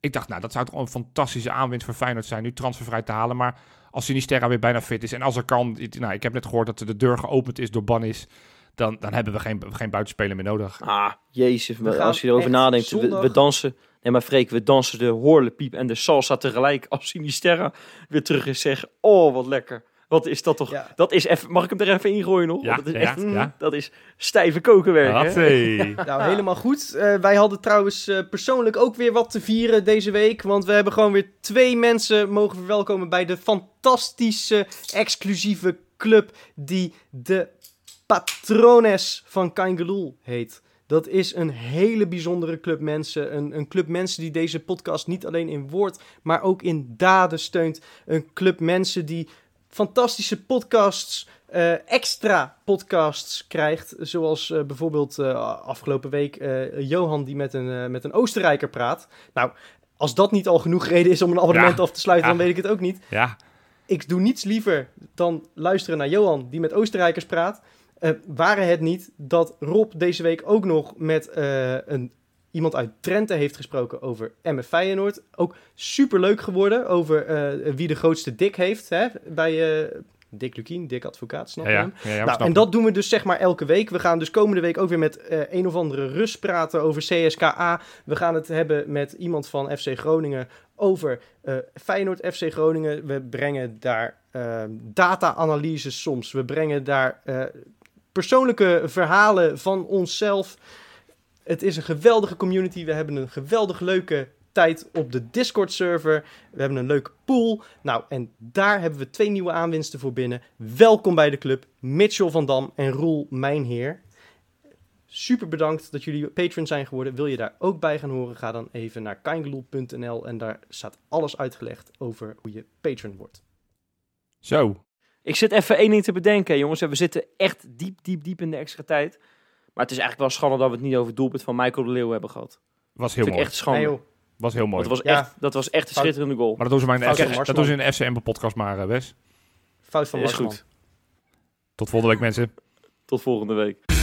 Ik dacht, nou, dat zou toch een fantastische aanwinst voor Feyenoord zijn, nu transfervrij te halen. Maar als Sinisterra weer bijna fit is en als er kan, nou, ik heb net gehoord dat de deur geopend is door Bannis, dan, dan hebben we geen, geen buitenspeler meer nodig. ah, jezus, We als je erover nadenkt, we, dansen... Nee, maar Freek, we dansen de horlepiep en de salsa tegelijk als Sinisterra weer terug is zeggen, oh, wat lekker. Wat is dat toch? Ja. Dat is even, mag ik hem er even ingooien nog? Ja, Want dat is ja, echt, ja. dat is stijve kokenwerk. Nou, helemaal goed. Eh, wij hadden trouwens eh, persoonlijk ook weer wat te vieren deze week. Want we hebben gewoon weer twee mensen mogen verwelkomen bij de fantastische, exclusieve club die de Patrones van Kangeloel heet. Dat is een hele bijzondere club mensen. Een, een club mensen die deze podcast niet alleen in woord, maar ook in daden steunt. Een club mensen die fantastische podcasts, eh, extra podcasts krijgt. Zoals eh, bijvoorbeeld eh, afgelopen week Johan die met een, met een Oostenrijker praat. Nou, als dat niet al genoeg reden is om een abonnement Ja. af te sluiten, Ja. dan weet ik het ook niet. Ja, Ik doe niets liever dan luisteren naar Johan die met Oostenrijkers praat. Waren het niet dat Rob deze week ook nog met een, iemand uit Drenthe heeft gesproken over MF Feyenoord. Ook super leuk geworden over eh, wie de grootste dik heeft hè, bij eh Dick Lukien, Dick Advocaat, snap je ja. hem? ja, ja, Nou, en dat doen we dus zeg maar elke week. We gaan dus komende week ook weer met eh, een of andere Rus praten over CSKA. We gaan het hebben met iemand van FC Groningen over eh, Feyenoord FC Groningen. We brengen daar data-analyses soms. We brengen daar persoonlijke verhalen van onszelf. Het is een geweldige community. We hebben een geweldig leuke tijd op de Discord-server. We hebben een leuke pool. Nou, en daar hebben we twee nieuwe aanwinsten voor binnen. Welkom bij de club, Mitchell van Dam en Roel Mijnheer. Super bedankt dat jullie patron zijn geworden. Wil je daar ook bij gaan horen? Ga dan even naar kindgeloel.nl en daar staat alles uitgelegd over hoe je patron wordt. Zo. Ik zit even één ding te bedenken, jongens. We zitten echt diep, diep, diep in de extra tijd. Maar het is eigenlijk wel schande dat we het niet over het doelpunt van Michael de Leeuw hebben gehad. Was heel mooi. echt schande. Nee. Was heel mooi. dat, was Ja. echt, dat was echt een Fout. schitterende goal. Maar dat doen ze maar in de, FC, dat Marsman. doen ze in de FCM-podcast maar, eh, Wes. Fout van Is Marsman. goed. Tot volgende week, mensen. Tot volgende week.